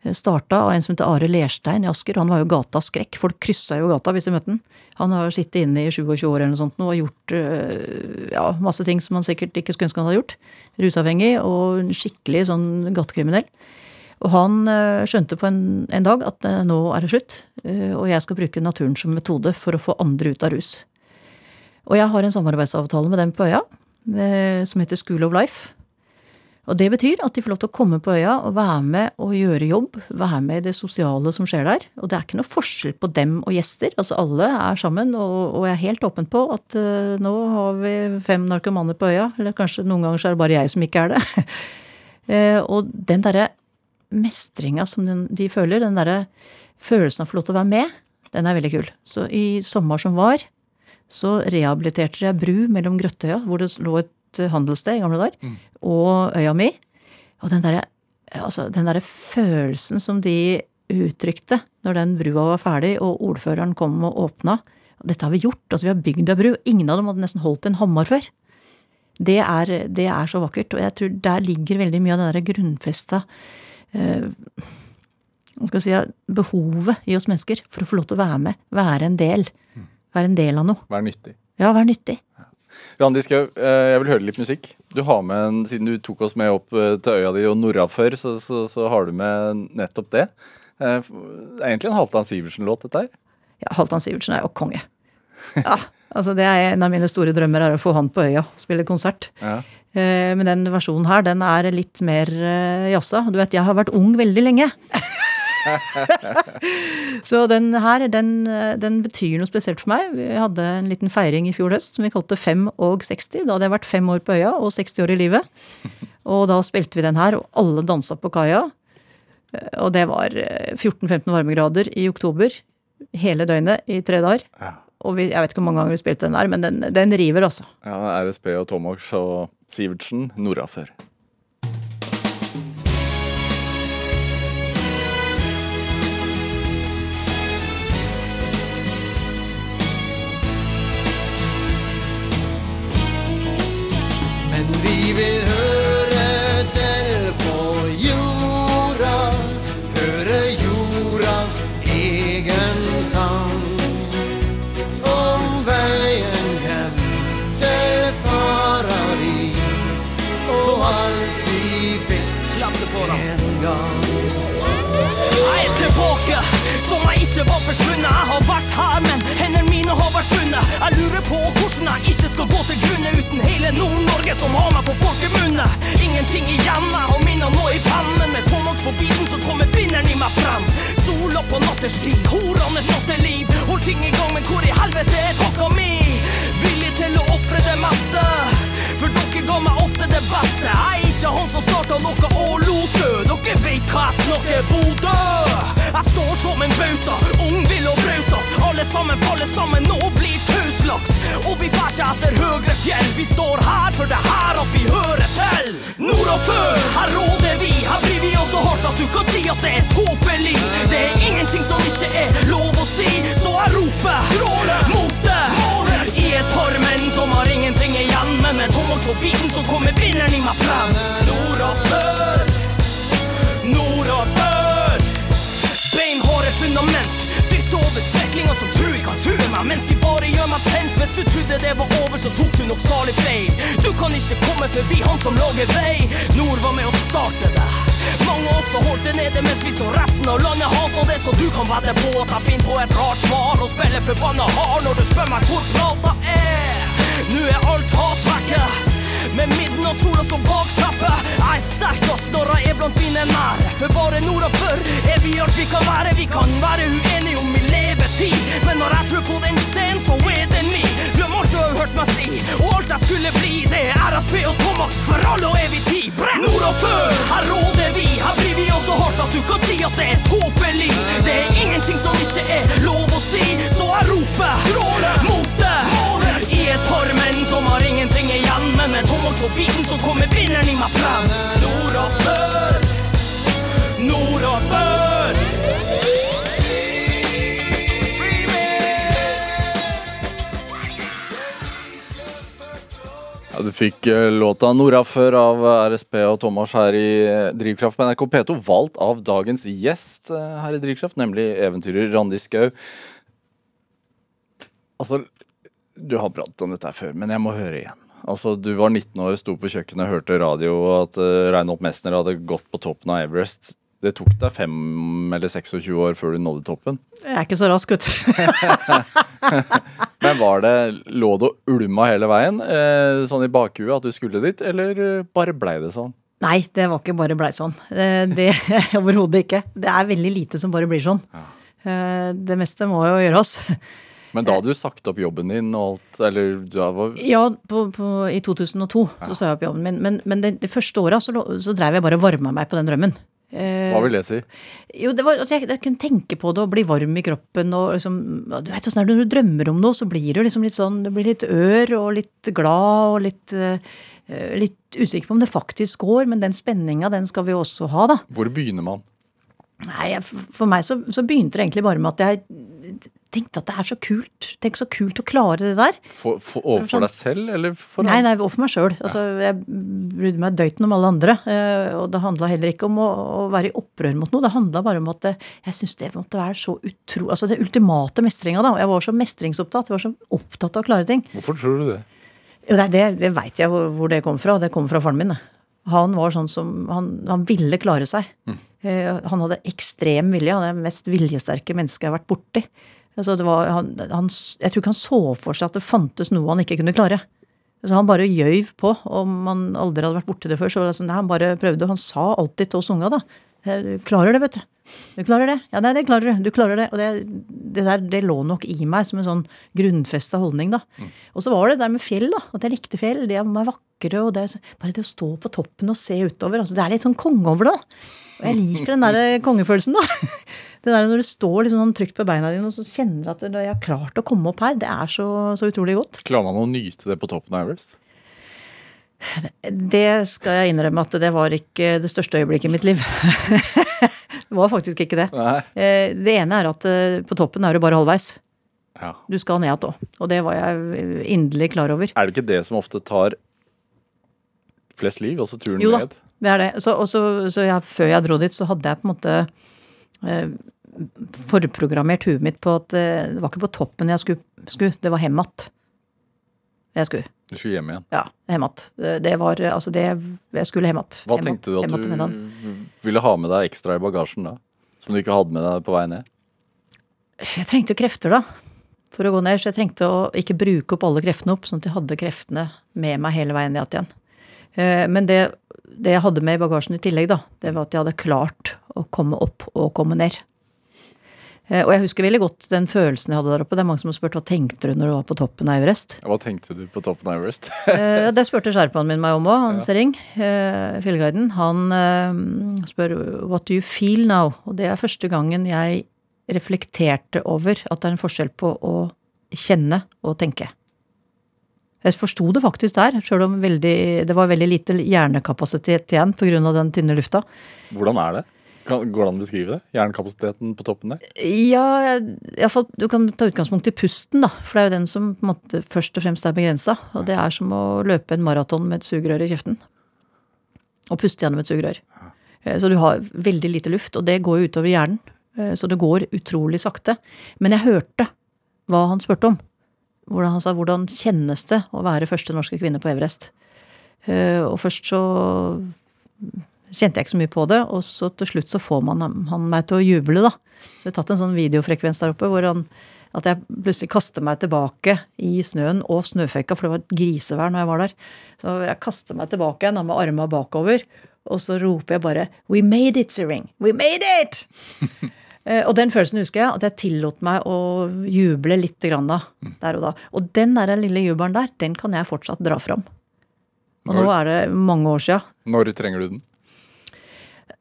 Eh, starta av en som heter Are Lerstein i Asker. Han var jo gatas skrekk. Folk kryssa jo gata hvis de møtte han. Han har sittet inne i 27 år eller noe sånt nå og gjort eh, ja, masse ting som han sikkert ikke skulle ønske han hadde gjort. Rusavhengig og skikkelig sånn gatekriminell. Og han eh, skjønte på en, en dag at nå er det slutt, og jeg skal bruke naturen som metode for å få andre ut av rus. Og jeg har en samarbeidsavtale med dem på øya som heter School of Life. Og det betyr at de får lov til å komme på øya og være med og gjøre jobb. Være med i det sosiale som skjer der. Og det er ikke noe forskjell på dem og gjester. Altså alle er sammen, og, og jeg er helt åpen på at uh, nå har vi fem narkomane på øya. Eller kanskje noen ganger så er det bare jeg som ikke er det. uh, og den derre mestringa som den, de føler, den derre følelsen av å få lov til å være med, den er veldig kul. Så i sommer som var, så rehabiliterte jeg bru mellom Grøttøya, hvor det lå et handelssted i gamle dager, mm. og øya mi. Og den derre altså, der følelsen som de uttrykte når den brua var ferdig, og ordføreren kom og åpna. Dette har vi gjort. altså Vi har bygd ei bru. Ingen av dem hadde nesten holdt en hammer før. Det er, det er, så vakkert. Og jeg tror der ligger veldig mye av det der grunnfesta eh, si, behovet i oss mennesker for å få lov til å være med. Være en del. Mm. Være en del av noe. Være nyttig. Ja, være nyttig. Randi Skau, eh, jeg vil høre litt musikk. Du har med en, Siden du tok oss med opp eh, til øya di og norra før, så, så, så, har du med nettopp det. Eh, det er egentlig en Halvdan Sivertsen-låt, dette her? Ja, Halvdan Sivertsen er jo konge. Ja, altså det er En av mine store drømmer er å få han på øya og spille konsert. Ja. Men den versjonen her, den er litt mer jazza. Du vet, jeg har vært ung veldig lenge. så den her, den, den, betyr noe spesielt for meg. Vi hadde en liten feiring i fjor høst som vi kalte Fem og 60. Da hadde jeg vært fem år på øya og 60 år i livet. Og da spilte vi den her, og alle dansa på kaia. Og det var 14-15 varmegrader i oktober hele døgnet i tre dager. Og vi, jeg vet ikke hvor mange ganger vi spilte den der, men den, den river, altså. Ja, RSB og Tomax og Sivertsen, nordafor. På hvordan jeg ikke skal gå til grunne uten hele Nord-Norge som har meg på folkemunne. Ingenting igjen, jeg har minna nå i pennen. Med Tomax på bilen så kommer vinneren i meg frem. Sola på natterstid, horene natteliv. Hold ting i gang, men hvor i helvete er takka mi? Villig til å ofre det meste. For dere ga meg ofte det beste. Jeg er ikke han som starta noe og lot dø. Dere vet hva jeg snakker, Bodø. Jeg står som en bauta, ung, vill og brauta. Alle sammen faller sammen og blir tauslagt. Og vi fær ikke etter høgre fjell. Vi står her for det her at vi hører til. Nord og før, her råder vi. Her blir vi også hardt at du kan si at det er tåpelig. Det er ingenting som ikke er lov å si, så jeg roper skråle mot det. Menn som har ingenting igjen, men med Thomas på biten så kommer vinneren i meg frem. Nord og før, nord og før. Beinharde fundament, dytt over sveklinger som tru ikke har true meg, mens de bare gjør meg tent. Hvis du trodde det var over, så tok du nok salig feil. Du kan ikke komme forbi han som lager vei. Nord var med å starte det. Mange også holdt det nede mens vi så resten av landet hata det, så du kan vedde på at jeg finner på et rart svar og spiller forbanna hard når du spør meg hvor plata er. Nå er alt hat vekke. Med midnattssola som bakteppe. Jeg er sterkest når jeg er blant mine nære. For bare nord og før er vi alt vi kan være. Vi kan være uenige om min levetid, men når jeg tror på den scenen, så er den min. Glem alt du har hørt meg si, og alt jeg skulle bli. Det er RSB og Tomax for all og evig tid. Brenn! Nord og før, her råder vi. Her blir vi også hardt at du kan si at det er tåpelig. Det er ingenting som ikke er lov å si, så jeg roper skråle mot det. Et par menn som har ingenting igjen, men med Thomas på biten så kommer vinneren i meg frem. Nord og før, nord og før. Ja, du fikk eh, låta 'Nordafor' av RSP og Thomas her i eh, Drivkraft på NRK P2, valgt av dagens gjest eh, her i Drivkraft, nemlig eventyrer Randi Skau. Altså, du har pratet om dette før, men jeg må høre igjen. Altså, Du var 19 år, sto på kjøkkenet og hørte radio at uh, Reinhold Messner hadde gått på toppen av Everest. Det tok deg fem eller 26 år før du nådde toppen. Jeg er ikke så rask, vet. Men var det, lå det og ulma hele veien, uh, sånn i bakhuet at du skulle dit, eller eh, bare blei det sånn? Nei, det var ikke bare blei sånn. Eh, Det overhodet ikke. Det er veldig lite som bare blir sånn. Eh, Det meste må jo gjøres. Men da hadde du sagt opp jobben din og alt, eller da var Ja, på, på, i 2002 så sa jeg opp jobben min. Men, men det, det første året så, så drev jeg bare og varma meg på den drømmen. Eh, Hva vil det si? Jo, det var altså, jeg, jeg kunne tenke på det og bli varm i kroppen og liksom Du vet er når du drømmer om noe, så blir du liksom litt sånn Du blir litt ør og litt glad og litt eh, Litt usikker på om det faktisk går, men den spenninga, den skal vi også ha, da. Hvor begynner man? Nei, for meg så, så begynte det egentlig bare med at jeg tenkte at det er så kult. Tenk så kult å klare det der. For, for, overfor sånn- deg selv, eller for Nei, nei, overfor meg sjøl. Altså, jeg brydde meg døyten om alle andre. eh, Og det handla heller ikke om å, å være i opprør mot noe. Det handla bare om at eh, jeg syntes det måtte være så utro... Altså det ultimate mestringa, da. Jeg var så mestringsopptatt. Jeg var så opptatt av å klare ting. Hvorfor tror du det? Jo, det, det, det veit jeg hvor, hvor det kom fra. Det kom fra faren min. Han var sånn som Han, han ville klare seg. Mm. han hadde ekstrem vilje. Han er det mest viljesterke mennesket jeg har vært borti. Altså, var, han, han, jeg tror ikke han så for seg at det fantes noe han ikke kunne klare. Så han bare gjøyv på. Om han aldri hadde vært borti det før, så var det sånn, han bare prøvde. Han sa alltid til oss unga, da. «Jeg klarer det, vet du. Du klarer det. Ja, nei, det klarer du. Du klarer det. Og det, det der, det lå nok i meg som en sånn grunnfesta holdning, da. Og så var det der med fjell, da. At jeg likte fjell. De er vakre, og det bare det å stå på toppen og se utover. Altså, det er litt sånn konge over det, da. Og jeg liker den der kongefølelsen, da. Det der når du står liksom sånn trygt på beina dine og så kjenner at du- jeg har klart å komme opp her, det er så, så utrolig godt. Klarer man å nyte det på toppen av Everest? Det skal jeg innrømme at det var ikke det største øyeblikket i mitt liv. det var faktisk ikke det. Nei. Eh, Det ene er at eh, på toppen er du bare halvveis. Ja. Du skal ned igjen òg. Og det var jeg inderlig klar over. Er det ikke det som ofte tar flest liv, altså turen Jo da, ned? det er det. Så, også, så, så jeg, før jeg dro dit, så hadde jeg på en måte eh, forprogrammert huet mitt på at eh, det var ikke på toppen jeg skulle, skulle det var hjem igjen Jeg skulle. Du skulle hjem igjen. Ja, hjem. Det var altså det Jeg skulle hjem igjen. Hva Hjem tenkte du at du ville ha med deg ekstra i bagasjen da? Som du ikke hadde med deg på vei ned? Jeg trengte jo krefter, da. For å gå ned. Så jeg trengte å ikke bruke opp alle kreftene opp, sånn at jeg hadde kreftene med meg hele veien ned igjen. Eh, Men det, det jeg hadde med i bagasjen i tillegg, da, det var at jeg hadde klart å komme opp og komme ned. Eh, Og jeg husker veldig godt den følelsen jeg hadde der oppe. Det er mange som har spurt hva tenkte du når du var på toppen av Everest. Hva tenkte du på toppen av Everest? Eh, Det spurte sherpaen min meg om òg, han Sering, eh, fjellguiden. Han spør 'what do you feel now?' Og det er første gangen jeg reflekterte over at det er en forskjell på å kjenne og tenke. Jeg forsto det faktisk der, sjøl om veldig, det var veldig lite hjernekapasitet igjen pga. den tynne lufta. Hvordan er det? Går det an å beskrive det? Jernkapasiteten på toppen der? Ja, iallfall du kan ta utgangspunkt i pusten, da. For det er jo den som på en måte først og fremst er begrensa. Og det er som å løpe en maraton med et sugerør i kjeften. Og puste gjennom et sugerør. Eh, Så du har veldig lite luft, og det går jo utover hjernen. Eh, Så det går utrolig sakte. Men jeg hørte hva han spurte om. Hvordan han sa hvordan kjennes det å være første norske kvinne på Everest. Eh, Og først så kjente jeg ikke så mye på det, og så til slutt så får man han meg til å juble, da. Så jeg har tatt en sånn videofrekvens der oppe hvor han at jeg plutselig kaster meg tilbake i snøen og snøføyka, for det var et grisevær når jeg var der. Så jeg kaster meg tilbake igjen med arma bakover, og så roper jeg bare We made it, Siring! We made it! Eh, og den følelsen husker jeg, at jeg tillot meg å juble litt grann da, der og da. Og den der lille jubelen der, den kan jeg fortsatt dra fram. Og nå er det mange år sia. Når trenger du den?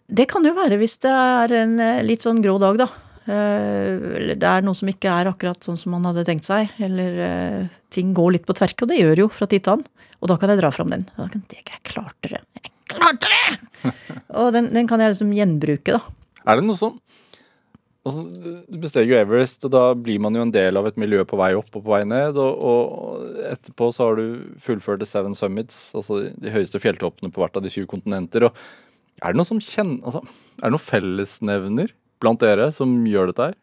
Det kan jo være hvis det er en eh, litt sånn grå dag, da. Eh, Eller det er noe som ikke er akkurat sånn som man hadde tenkt seg. Eller eh, ting går litt på tverke, og det gjør jo fra tid til annen. Og da kan jeg dra fram den. Og da kan jeg, jeg klarte det! Jeg klarte det! og den, den kan jeg liksom gjenbruke, da. Er det noe sånn altså, Du besteg jo Everest, og da blir man jo en del av et miljø på vei opp og på vei ned. Og, og etterpå så har du fullført The Seven Summits, altså de, de høyeste fjelltoppene på hvert av de syv kontinenter. Og er det noe som kjenner altså, Er det noen fellesnevner blant dere som gjør dette her?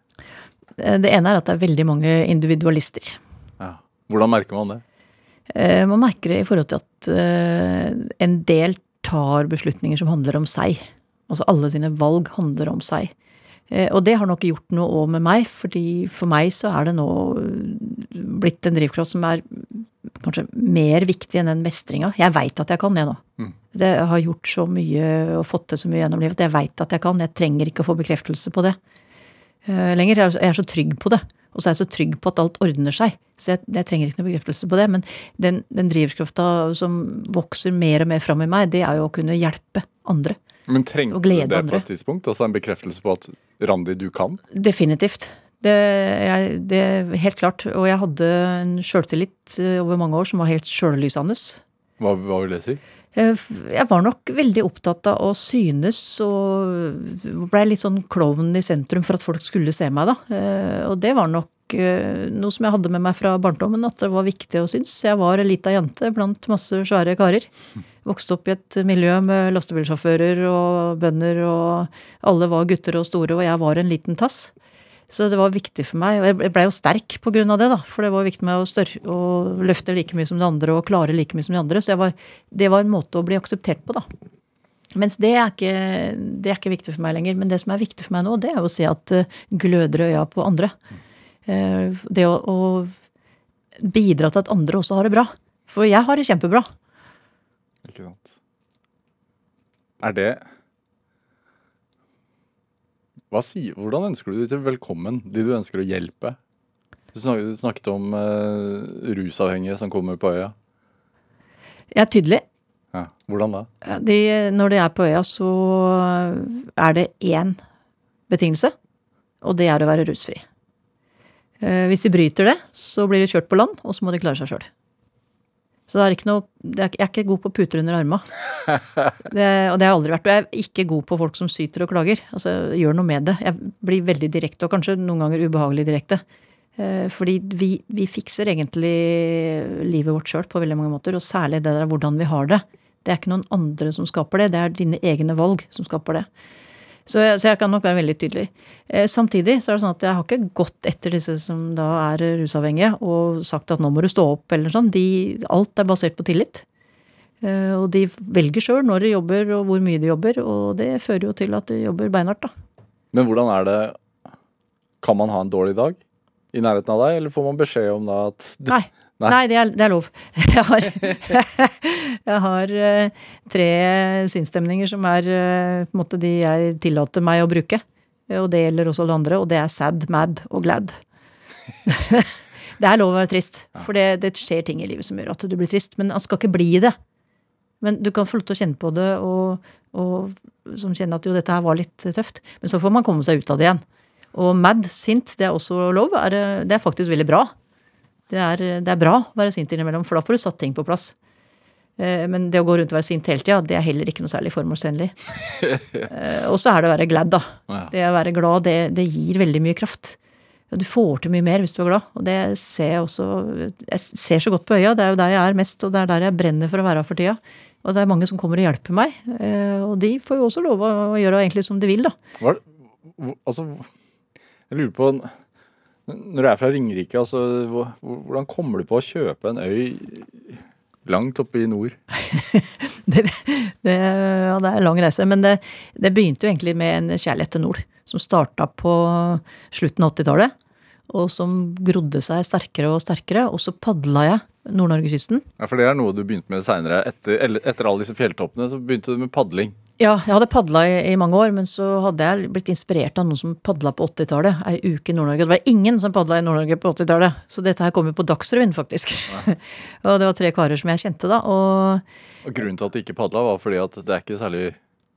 Eh, Det ene er at det er veldig mange individualister. Ja. Hvordan merker man det? Eh, Man merker det i forhold til at eh, en del tar beslutninger som handler om seg. Altså alle sine valg handler om seg. Og det har nok gjort noe òg med meg, fordi for meg så er det nå blitt en drivkraft som er kanskje mer viktig enn den mestringa. Jeg veit at jeg kan det nå. Det har gjort så mye og fått til så mye gjennom livet at jeg veit at jeg kan. Jeg trenger ikke å få bekreftelse på det uh, lenger. Jeg er- jeg er så trygg på det. Og så er jeg så trygg på at alt ordner seg. Så jeg, jeg trenger ikke noe bekreftelse på det. Men den, den drivkrafta som vokser mer og mer fram i meg, det er jo å kunne hjelpe andre. Men trengte du det det på et tidspunkt? Altså en bekreftelse på at Randi, du kan? Definitivt. Det, jeg, det helt klart. Og jeg hadde en sjøltillit eh, over mange år som var helt sjøllysende. Hva, hva vil det si? Jeg jeg var nok veldig opptatt av å synes og blei litt sånn klovn i sentrum for at folk skulle se meg, da. Eh, Og det var nok eh, noe som jeg hadde med meg fra barndommen, at det var viktig å synes. Jeg var ei lita jente blant masse svære karer. Vokste opp i et miljø med lastebilsjåfører og bønder, og alle var gutter og store, og jeg var en liten tass. Så det var viktig for meg, og jeg blei jo sterk på grunn av det, da. For det var viktig meg å større å, løfte like mye som de andre og klare like mye som de andre. Så var, det var en måte å bli akseptert på, da. Mens det er, ikke, det er ikke viktig for meg lenger. Men det som er viktig for meg nå, det er å se at det gløder øya på andre. Eh, Det å, å bidra til at andre også har det bra. For jeg har det kjempebra. Ikke sant. Er det Sier, hvordan ønsker du de til velkommen? De du ønsker å hjelpe? Du snakket, du snakket om uh, rusavhengige som kommer på øya. Jeg er tydelig. Ja. Hvordan da? De, når de er på øya, så er det én betingelse, og det er å være rusfri. Eh, Hvis de bryter det, så blir de kjørt på land, og så må de klare seg sjøl. Så det er ikke noe, det er, jeg er ikke god på puter under arma. Det, og det har jeg aldri vært. Og jeg er ikke god på folk som syter og klager. Altså, gjør noe med det. Jeg blir veldig direkte, og kanskje noen ganger ubehagelig direkte. Eh, Fordi vi, vi fikser egentlig livet vårt sjøl på veldig mange måter, og særlig det der hvordan vi har det. Det er ikke noen andre som skaper det, det er dine egne valg som skaper det. Så jeg, så jeg kan nok være veldig tydelig. Eh, samtidig så er det sånn at jeg har ikke gått etter disse som da er rusavhengige og sagt at nå må du stå opp eller sånn. De, alt er basert på tillit. Eh, og de velger sjøl når de jobber og hvor mye de jobber, og det fører jo til at de jobber beinhardt, da. Men hvordan er det Kan man ha en dårlig dag i nærheten av deg, eller får man beskjed om da at Nei. Nei. Nei, det, er, det er lov. Jeg har, jeg har eh, tre sinnsstemninger som er eh, på en måte de jeg tillater meg å bruke. Eh, Og det gjelder også alle andre, og det er sad, mad og glad. det er lov å være trist, for det, det skjer ting i livet som gjør at du blir trist. Men man skal ikke bli det. Men du kan få lov til å kjenne på det, og, og som kjenner at jo, dette her var litt tøft. Men så får man komme seg ut av det igjen. Og mad, sint, det er også lov. Er, det er faktisk veldig bra. Det er, det er bra å være sint innimellom, for da får du satt ting på plass. Eh, Men det å gå rundt og være sint hele tida, det er heller ikke noe særlig formålstjenlig. Eh, Og så er det å være glad, da. Ja. Det å være glad, det, det gir veldig mye kraft. Og du får til mye mer hvis du er glad. Og det ser jeg også Jeg ser så godt på øya, det er jo der jeg er mest, og det er der jeg brenner for å være for tida. Og det er mange som kommer og hjelper meg. eh, Og de får jo også lov å gjøre egentlig som de vil, da. Hva, altså, jeg lurer på Når du er fra Ringerike, altså, hvordan kommer du på å kjøpe en øy langt oppe i nord? det, det, ja, det er en lang reise. Men det, det begynte jo egentlig med en kjærlighet til nord. Som starta på slutten av 80-tallet. Og som grodde seg sterkere og sterkere. Og så padla jeg Nord-Norgekysten. Ja, For det er noe du begynte med seinere. Etter, etter alle disse fjelltoppene så begynte du med padling. Ja, jeg hadde padla i, i mange år, men så hadde jeg blitt inspirert av noen som padla på 80-tallet. Ei uke i Nord-Norge. Det var ingen som padla i Nord-Norge på 80-tallet. Så dette her kom jo på Dagsrevyen, faktisk. og det var tre karer som jeg kjente da. Og Og grunnen til at de ikke padla, var fordi at det er ikke særlig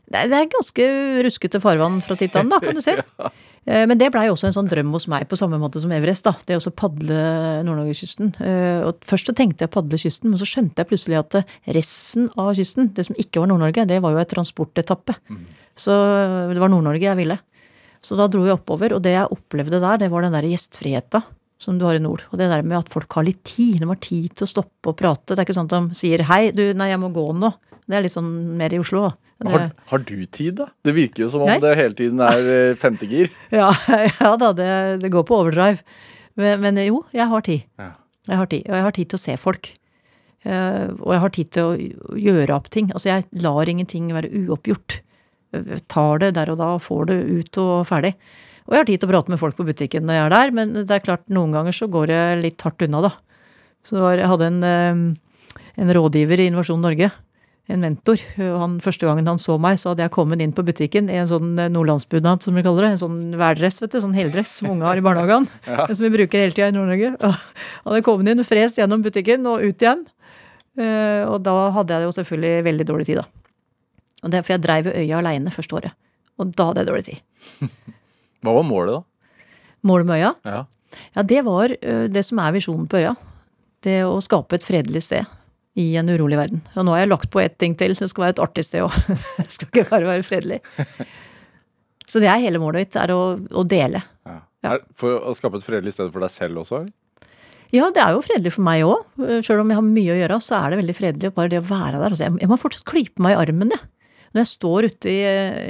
Det er, ganske ruskete farvann fra tid til annen, da, kan du se. ja. Men det blei også en sånn drøm hos meg, på samme måte som Everest. da, Det å padle Nord-Norgekysten. Eh, Og Først så tenkte jeg å padle kysten, men så skjønte jeg plutselig at eh, resten av kysten, det som ikke var Nord-Norge, det var jo ei transportetappe. Så det var Nord-Norge jeg ville. Så da dro jeg oppover, og det jeg opplevde der, det var den der gjestfriheta som du har i nord. Og det der med at folk har litt tid. De har tid til å stoppe og prate. Det er ikke sånn at de sier 'hei, du, nei, jeg må gå nå'. Det er litt sånn mer i Oslo. da. Har, har du tid, da? Det virker jo som om Nei? det hele tiden er eh, femtegir. Ja, ja da, det, det går på overdrive. Men, men jo, jeg har tid. Ja. Jeg har tid. Og jeg har tid til å se folk. Eh, og jeg har tid til å gjøre opp ting. Altså, jeg lar ingenting være uoppgjort. Jeg tar det der og da får det ut og ferdig. Og jeg har tid til å prate med folk på butikken når jeg er der, men det er klart, noen ganger så går jeg litt hardt unna, da. Så var, jeg hadde en, eh, en rådgiver i Innovasjon Norge, en mentor. Han, første gangen han så meg, så hadde jeg kommet inn på butikken i en sånn eh, nordlandsbunad, som vi kaller det. En sånn værdress, vet du. Sånn heldress som unge har i barnehagen. Som vi bruker hele tida i Nord-Norge. Han hadde kommet inn, frest gjennom butikken og ut igjen. Eh, Og da hadde jeg jo selvfølgelig veldig dårlig tid, da. Og det, for jeg dreiv jo øya aleine første året. Og da hadde jeg dårlig tid. Hva var målet, da? Målet med øya? Ja. Ja, det var ø, det som er visjonen på øya. Det å skape et fredelig sted i en urolig verden. Og nå har jeg lagt på ett ting til. Det skal være et artig sted òg. Det skal ikke bare være fredelig. Så det er hele målet mitt, er å, å dele. Ja. Ja. For å skape et fredelig sted for deg selv også? Ja, det er jo fredelig for meg òg. Sjøl om jeg har mye å gjøre, så er det veldig fredelig bare det å være der. Altså, jeg, jeg må fortsatt klype meg i armen, jeg. Når jeg står ute i,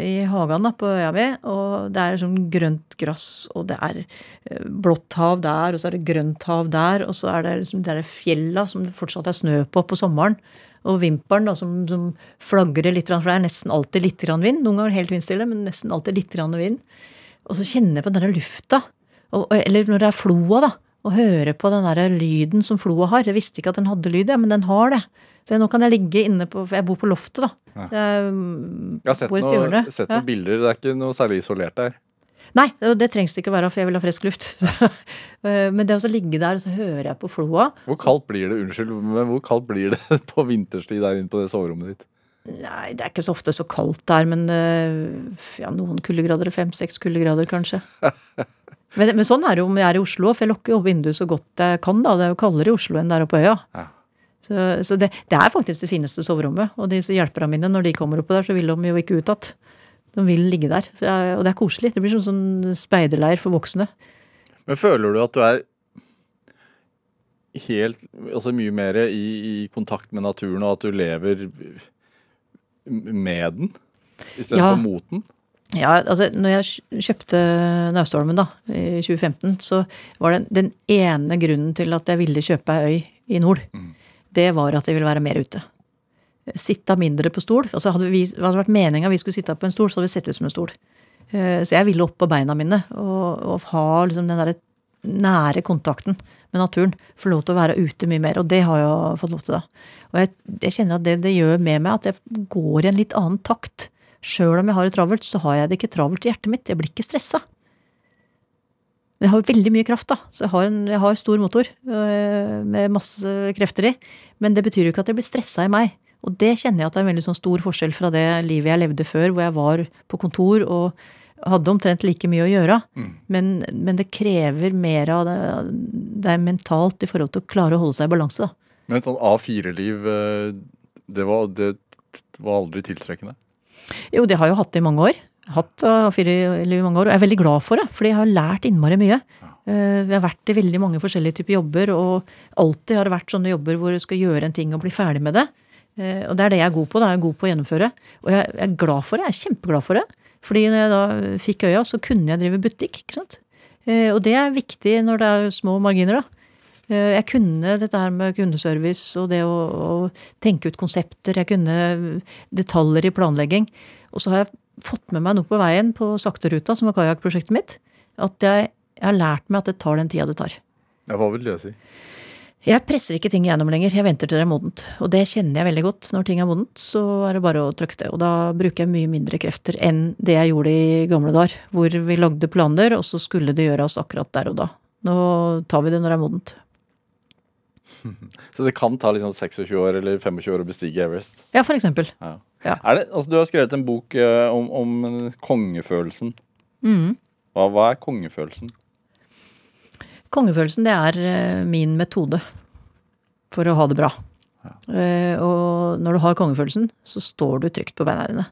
i hagen da, på øya mi, og det er sånn grønt gress, og det er eh, blått hav der, og så er det grønt hav der, og så er det liksom de fjella som det fortsatt er snø på på sommeren, og vimpelen som, som flagrer litt, for det er nesten alltid litt vind. Noen ganger helt vindstille, men nesten alltid litt vind. Og så kjenner jeg på den der lufta, og, eller når det er floa, da, og hører på den der lyden som floa har. Jeg visste ikke at den hadde lyd, men den har det. Så nå kan jeg ligge inne på For jeg bor på loftet, da. Jeg, Jeg har sett, noe, sett noen Ja. bilder. Det er ikke noe særlig isolert der. Nei, det, trengs det ikke være, for jeg vil ha frisk luft. Så, eh, men det å ligge der, og så hører jeg på floa Hvor kaldt blir det unnskyld, men hvor kaldt blir det på vinterstid der inne på det soverommet ditt? Nei, det er ikke så ofte så kaldt der, men eh, ja, noen kuldegrader. Fem-seks kuldegrader, kanskje. Men, men sånn er det jo om jeg er i Oslo, for jeg lukker jo opp vinduet så godt jeg kan. da, Det er jo kaldere i Oslo enn der oppe på øya. Ja. Så, så det, det er faktisk det fineste soverommet. Og disse hjelperne mine, når de kommer oppå der, så vil de jo ikke ut igjen. De vil ligge der. Jeg, og det er koselig. Det blir sånn, sånn speiderleir for voksne. Men føler du at du er helt Altså mye mer i, i kontakt med naturen, og at du lever med den istedenfor Ja. for mot den? Ja, altså når jeg kjøpte Naustholmen da, i 2015, så var det den ene grunnen til at jeg ville kjøpe ei øy i nord. Det var at jeg ville være mer ute. Sitte mindre på stol. Altså hadde, vi, hadde det vært meninga vi skulle sitte på en stol, så hadde vi sett ut som en stol. Eh, Så jeg ville opp på beina mine og, og ha liksom den derre nære kontakten med naturen. Få lov til å være ute mye mer. Og det har jeg fått lov til, da. Og jeg, jeg kjenner at det det gjør med meg, at jeg går i en litt annen takt. Sjøl om jeg har det travelt, så har jeg det ikke travelt i hjertet mitt. Jeg blir ikke stressa. Men jeg har veldig mye kraft, da. Så jeg har, en, jeg har stor motor øh, med masse krefter i. Men det betyr jo ikke at jeg blir stressa i meg. Og det kjenner jeg at det er en veldig sånn stor forskjell fra det livet jeg levde før, hvor jeg var på kontor og hadde omtrent like mye å gjøre. Men, men det krever mer av det, det mentalt i forhold til å klare å holde seg i balanse, da. Men et sånt A4-liv, eh, det, det var aldri tiltrekkende? Jo, det har jeg jo hatt i mange år. Hatt uh, fire i mange år, og jeg er veldig glad for det, fordi jeg har lært innmari mye. Eh, Vi har vært i veldig mange forskjellige typer jobber, og alltid har det vært sånne jobber hvor du skal gjøre en ting og bli ferdig med det. Eh, Og det er det jeg er god på. Det er jeg god på å gjennomføre. Og jeg er glad for det. Jeg er kjempeglad for det. Fordi når jeg da fikk øya, så kunne jeg drive butikk. ikke sant? Eh, Og det er viktig når det er små marginer, da. Jeg kunne dette her med kundeservice og det å, å tenke ut konsepter. Jeg kunne detaljer i planlegging. Og så har jeg fått med meg noe på veien på Sakteruta, som var kajakkprosjektet mitt. At jeg, jeg har lært meg at det tar den tida det tar. Ja, hva vil det si? Jeg presser ikke ting igjennom lenger, jeg venter til det er modent. Og det kjenner jeg veldig godt. Når ting er modent, så er det bare å trykke det. Og da bruker jeg mye mindre krefter enn det jeg gjorde i gamle dager. Hvor vi lagde planer, og så skulle det gjøres akkurat der og da. Nå tar vi det når det er modent. Så det kan ta liksom 26 år eller 25 år å bestige Everest? Ja, for eksempel. Ja. Ja. Er det, altså, du har skrevet en bok eh, om, om kongefølelsen. Mm. Hva, hva er kongefølelsen? Kongefølelsen, det er eh, min metode for å ha det bra. Eh, Og når du har kongefølelsen, så står du trygt på beina dine.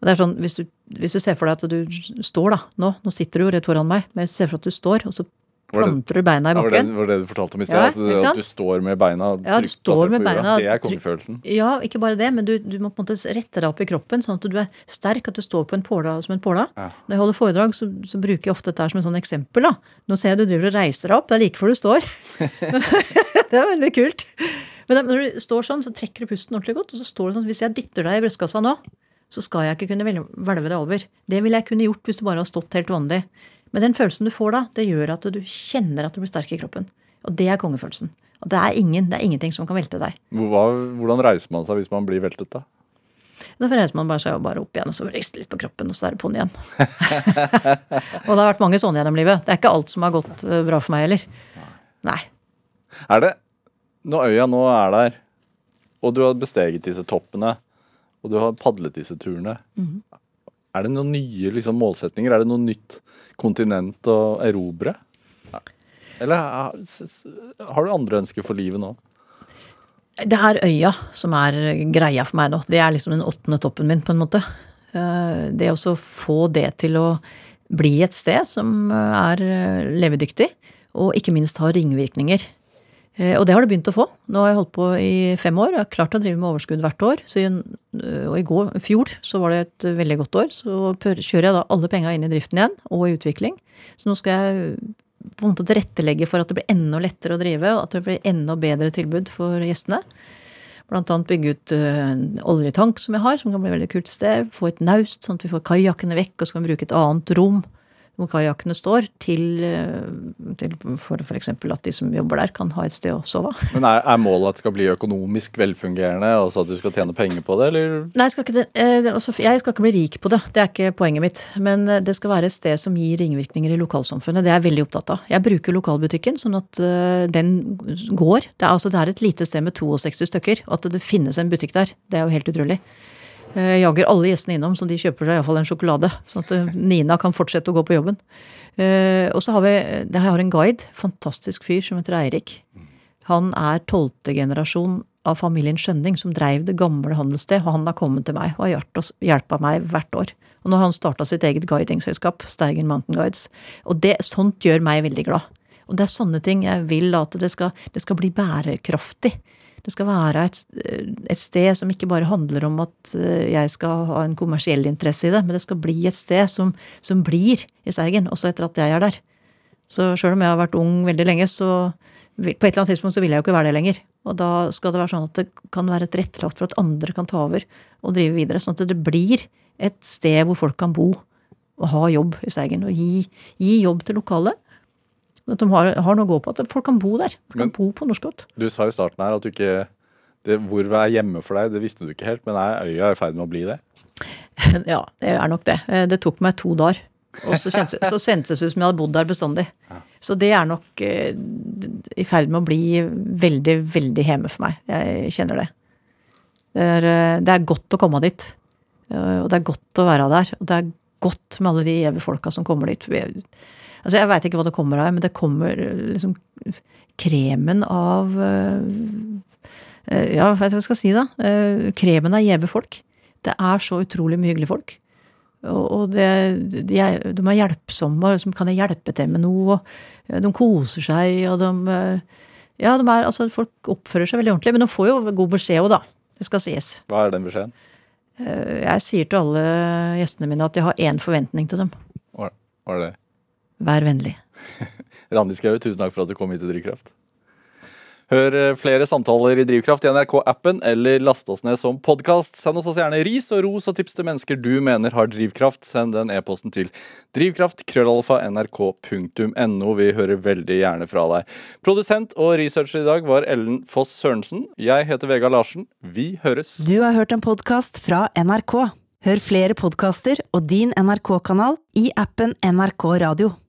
Og det er sånn, hvis du, hvis du ser for deg at du står da, nå, nå sitter du jo rett foran meg, men hvis du ser for deg at du står, og så Planter du beina i Ja, var, det, var det du fortalte om i sted? Ja, at, du, at du står med beina trygt ja, plassert på jorda. Det er kongefølelsen. Ja, ikke bare det, men du, du må på en måte rette deg opp i kroppen, sånn at du er sterk, at du står på en påla som en påla. Ja. Når jeg holder foredrag, så, så bruker jeg ofte dette som et sånn eksempel. da. Nå ser jeg du driver og reiser deg opp, det er like før du står. det er veldig kult. Men når du står sånn, så trekker du pusten ordentlig godt, og så står du sånn hvis jeg dytter deg i brystkassa nå, så skal jeg ikke kunne vel- hvelve deg over. Det ville jeg kunne gjort hvis du bare har stått helt vanlig. Men den følelsen du får da, det gjør at du kjenner at du blir sterk i kroppen. Og det er kongefølelsen. Og det er ingen, det er ingenting som kan velte deg. Hva, hvordan reiser man seg hvis man blir veltet, da? Da reiser man bare seg bare opp igjen og så rister litt på kroppen, og så er det på'n igjen. og det har vært mange sånne gjennom livet. Det er ikke alt som har gått eh, bra for meg heller. Nei. Er det Når øya nå er der, og du har besteget disse toppene, og du har padlet disse turene Mhm. Er det noen nye liksom, målsetninger? Er det noe nytt kontinent å erobre? Eller s- har du andre ønsker for livet nå? Det er øya som er greia for meg nå. Det er liksom den åttende toppen min, på en måte. Eh, Det å få det til å bli et sted som er eh, levedyktig, og ikke minst har ringvirkninger. Eh, Og det har det begynt å få. Nå har jeg holdt på i fem år. Jeg har klart å drive med overskudd hvert år. I, øh, og i går, fjor så var det et veldig godt år. Så kjører jeg da alle penga inn i driften igjen, og i utvikling. Så nå skal jeg på en måte tilrettelegge for at det blir enda lettere å drive, og at det blir enda bedre tilbud for gjestene. Blant annet bygge ut en oljetank som jeg har, som kan bli et veldig kult sted. Få et naust, sånn at vi får kajakkene vekk, og så kan vi bruke et annet rom hvor kajakkene står, til, eh, til for f.eks. at de som jobber der, kan ha et sted å sove. Men er, er målet at det skal bli økonomisk velfungerende, altså at du skal tjene penger på det, eller? Nei, jeg skal, ikke, eh, jeg skal ikke bli rik på det. Det er ikke poenget mitt. Men eh, det skal være et sted som gir ringvirkninger i lokalsamfunnet. Det er jeg veldig opptatt av. Jeg bruker lokalbutikken sånn at den går. Det er, altså, det er et lite sted med 62 stykker. At det finnes en butikk der, det er jo helt utrolig. Eh, Jeg jager alle gjestene innom, så de kjøper seg iallfall en sjokolade. Sånn at eh, Nina kan fortsette å gå på jobben. Eh, Og så har vi jeg har en guide, fantastisk fyr som heter Eirik. Han er tolvte generasjon av familien Skjønning som dreiv det gamle handelsstedet, og han har kommet til meg og har hjulpet meg hvert år. Og nå har han starta sitt eget guidingselskap, Steigen Mountain Guides. Og det, sånt gjør meg veldig glad. Og det er sånne ting jeg vil at det skal, det skal bli bærekraftig. Det skal være et, et sted som ikke bare handler om at eh, jeg skal ha en kommersiell interesse i det, men det skal bli et sted som, som blir i Steigen, også etter at jeg er der. Så sjøl om jeg har vært ung veldig lenge, så på et eller annet tidspunkt så vil jeg jo ikke være det lenger. Og da skal det være sånn at det kan være tilrettelagt for at andre kan ta over og drive videre. Sånn at det blir et sted hvor folk kan bo og ha jobb i Steigen. Og gi, gi jobb til lokale. At de har, har noe å gå på. At folk kan bo der. Men- kan bo på Norskott. Du sa i starten her at du ikke det, Hvor er hjemme for deg, det visste du ikke helt, men er øya i ferd med å bli det? Ja, det er nok det. Eh, Det tok meg to dager. Og så kjentes så kjentes det ut som jeg hadde bodd der bestandig. Så det er nok eh, i ferd med å bli veldig, veldig hjemme for meg. Jeg kjenner det. Det er, eh, det er godt å komme dit. Og det er godt å være der. Og det er godt med alle de gjeve folka som kommer dit. Jeg- Altså, jeg veit ikke hva det kommer av, men det kommer eh, liksom kremen av Ja, eh, Ja, vet du hva jeg skal si, da? Eh, Kremen av gjeve folk. Det er så utrolig mye hyggelige folk. Og det, de, er, de er hjelpsomme, liksom, kan jeg hjelpe til med noe? Og eh, de koser seg, og de eh, Ja, de er, altså, folk oppfører seg veldig ordentlig. Men de får jo god beskjed òg, da. Det skal sies. Hva er den beskjeden? Eh, Jeg sier til alle gjestene mine at jeg har én forventning til dem. Hva er det? Vær vennlig. Randi Skau, tusen takk for at du kom hit til Drivkraft. Hør eh, flere samtaler i Drivkraft i NRK-appen, eller last oss ned som podkast. Send oss gjerne ris og ros og tips til mennesker du mener har drivkraft. Send den e-posten til drivkraft-nrk.no. Vi hører veldig gjerne fra deg. Produsent og researcher i dag var Ellen Foss Sørensen. Jeg heter Vegard Larsen. Vi høres. Du har hørt en podkast fra NRK. Hør flere podkaster og din NRK-kanal i appen NRK Radio.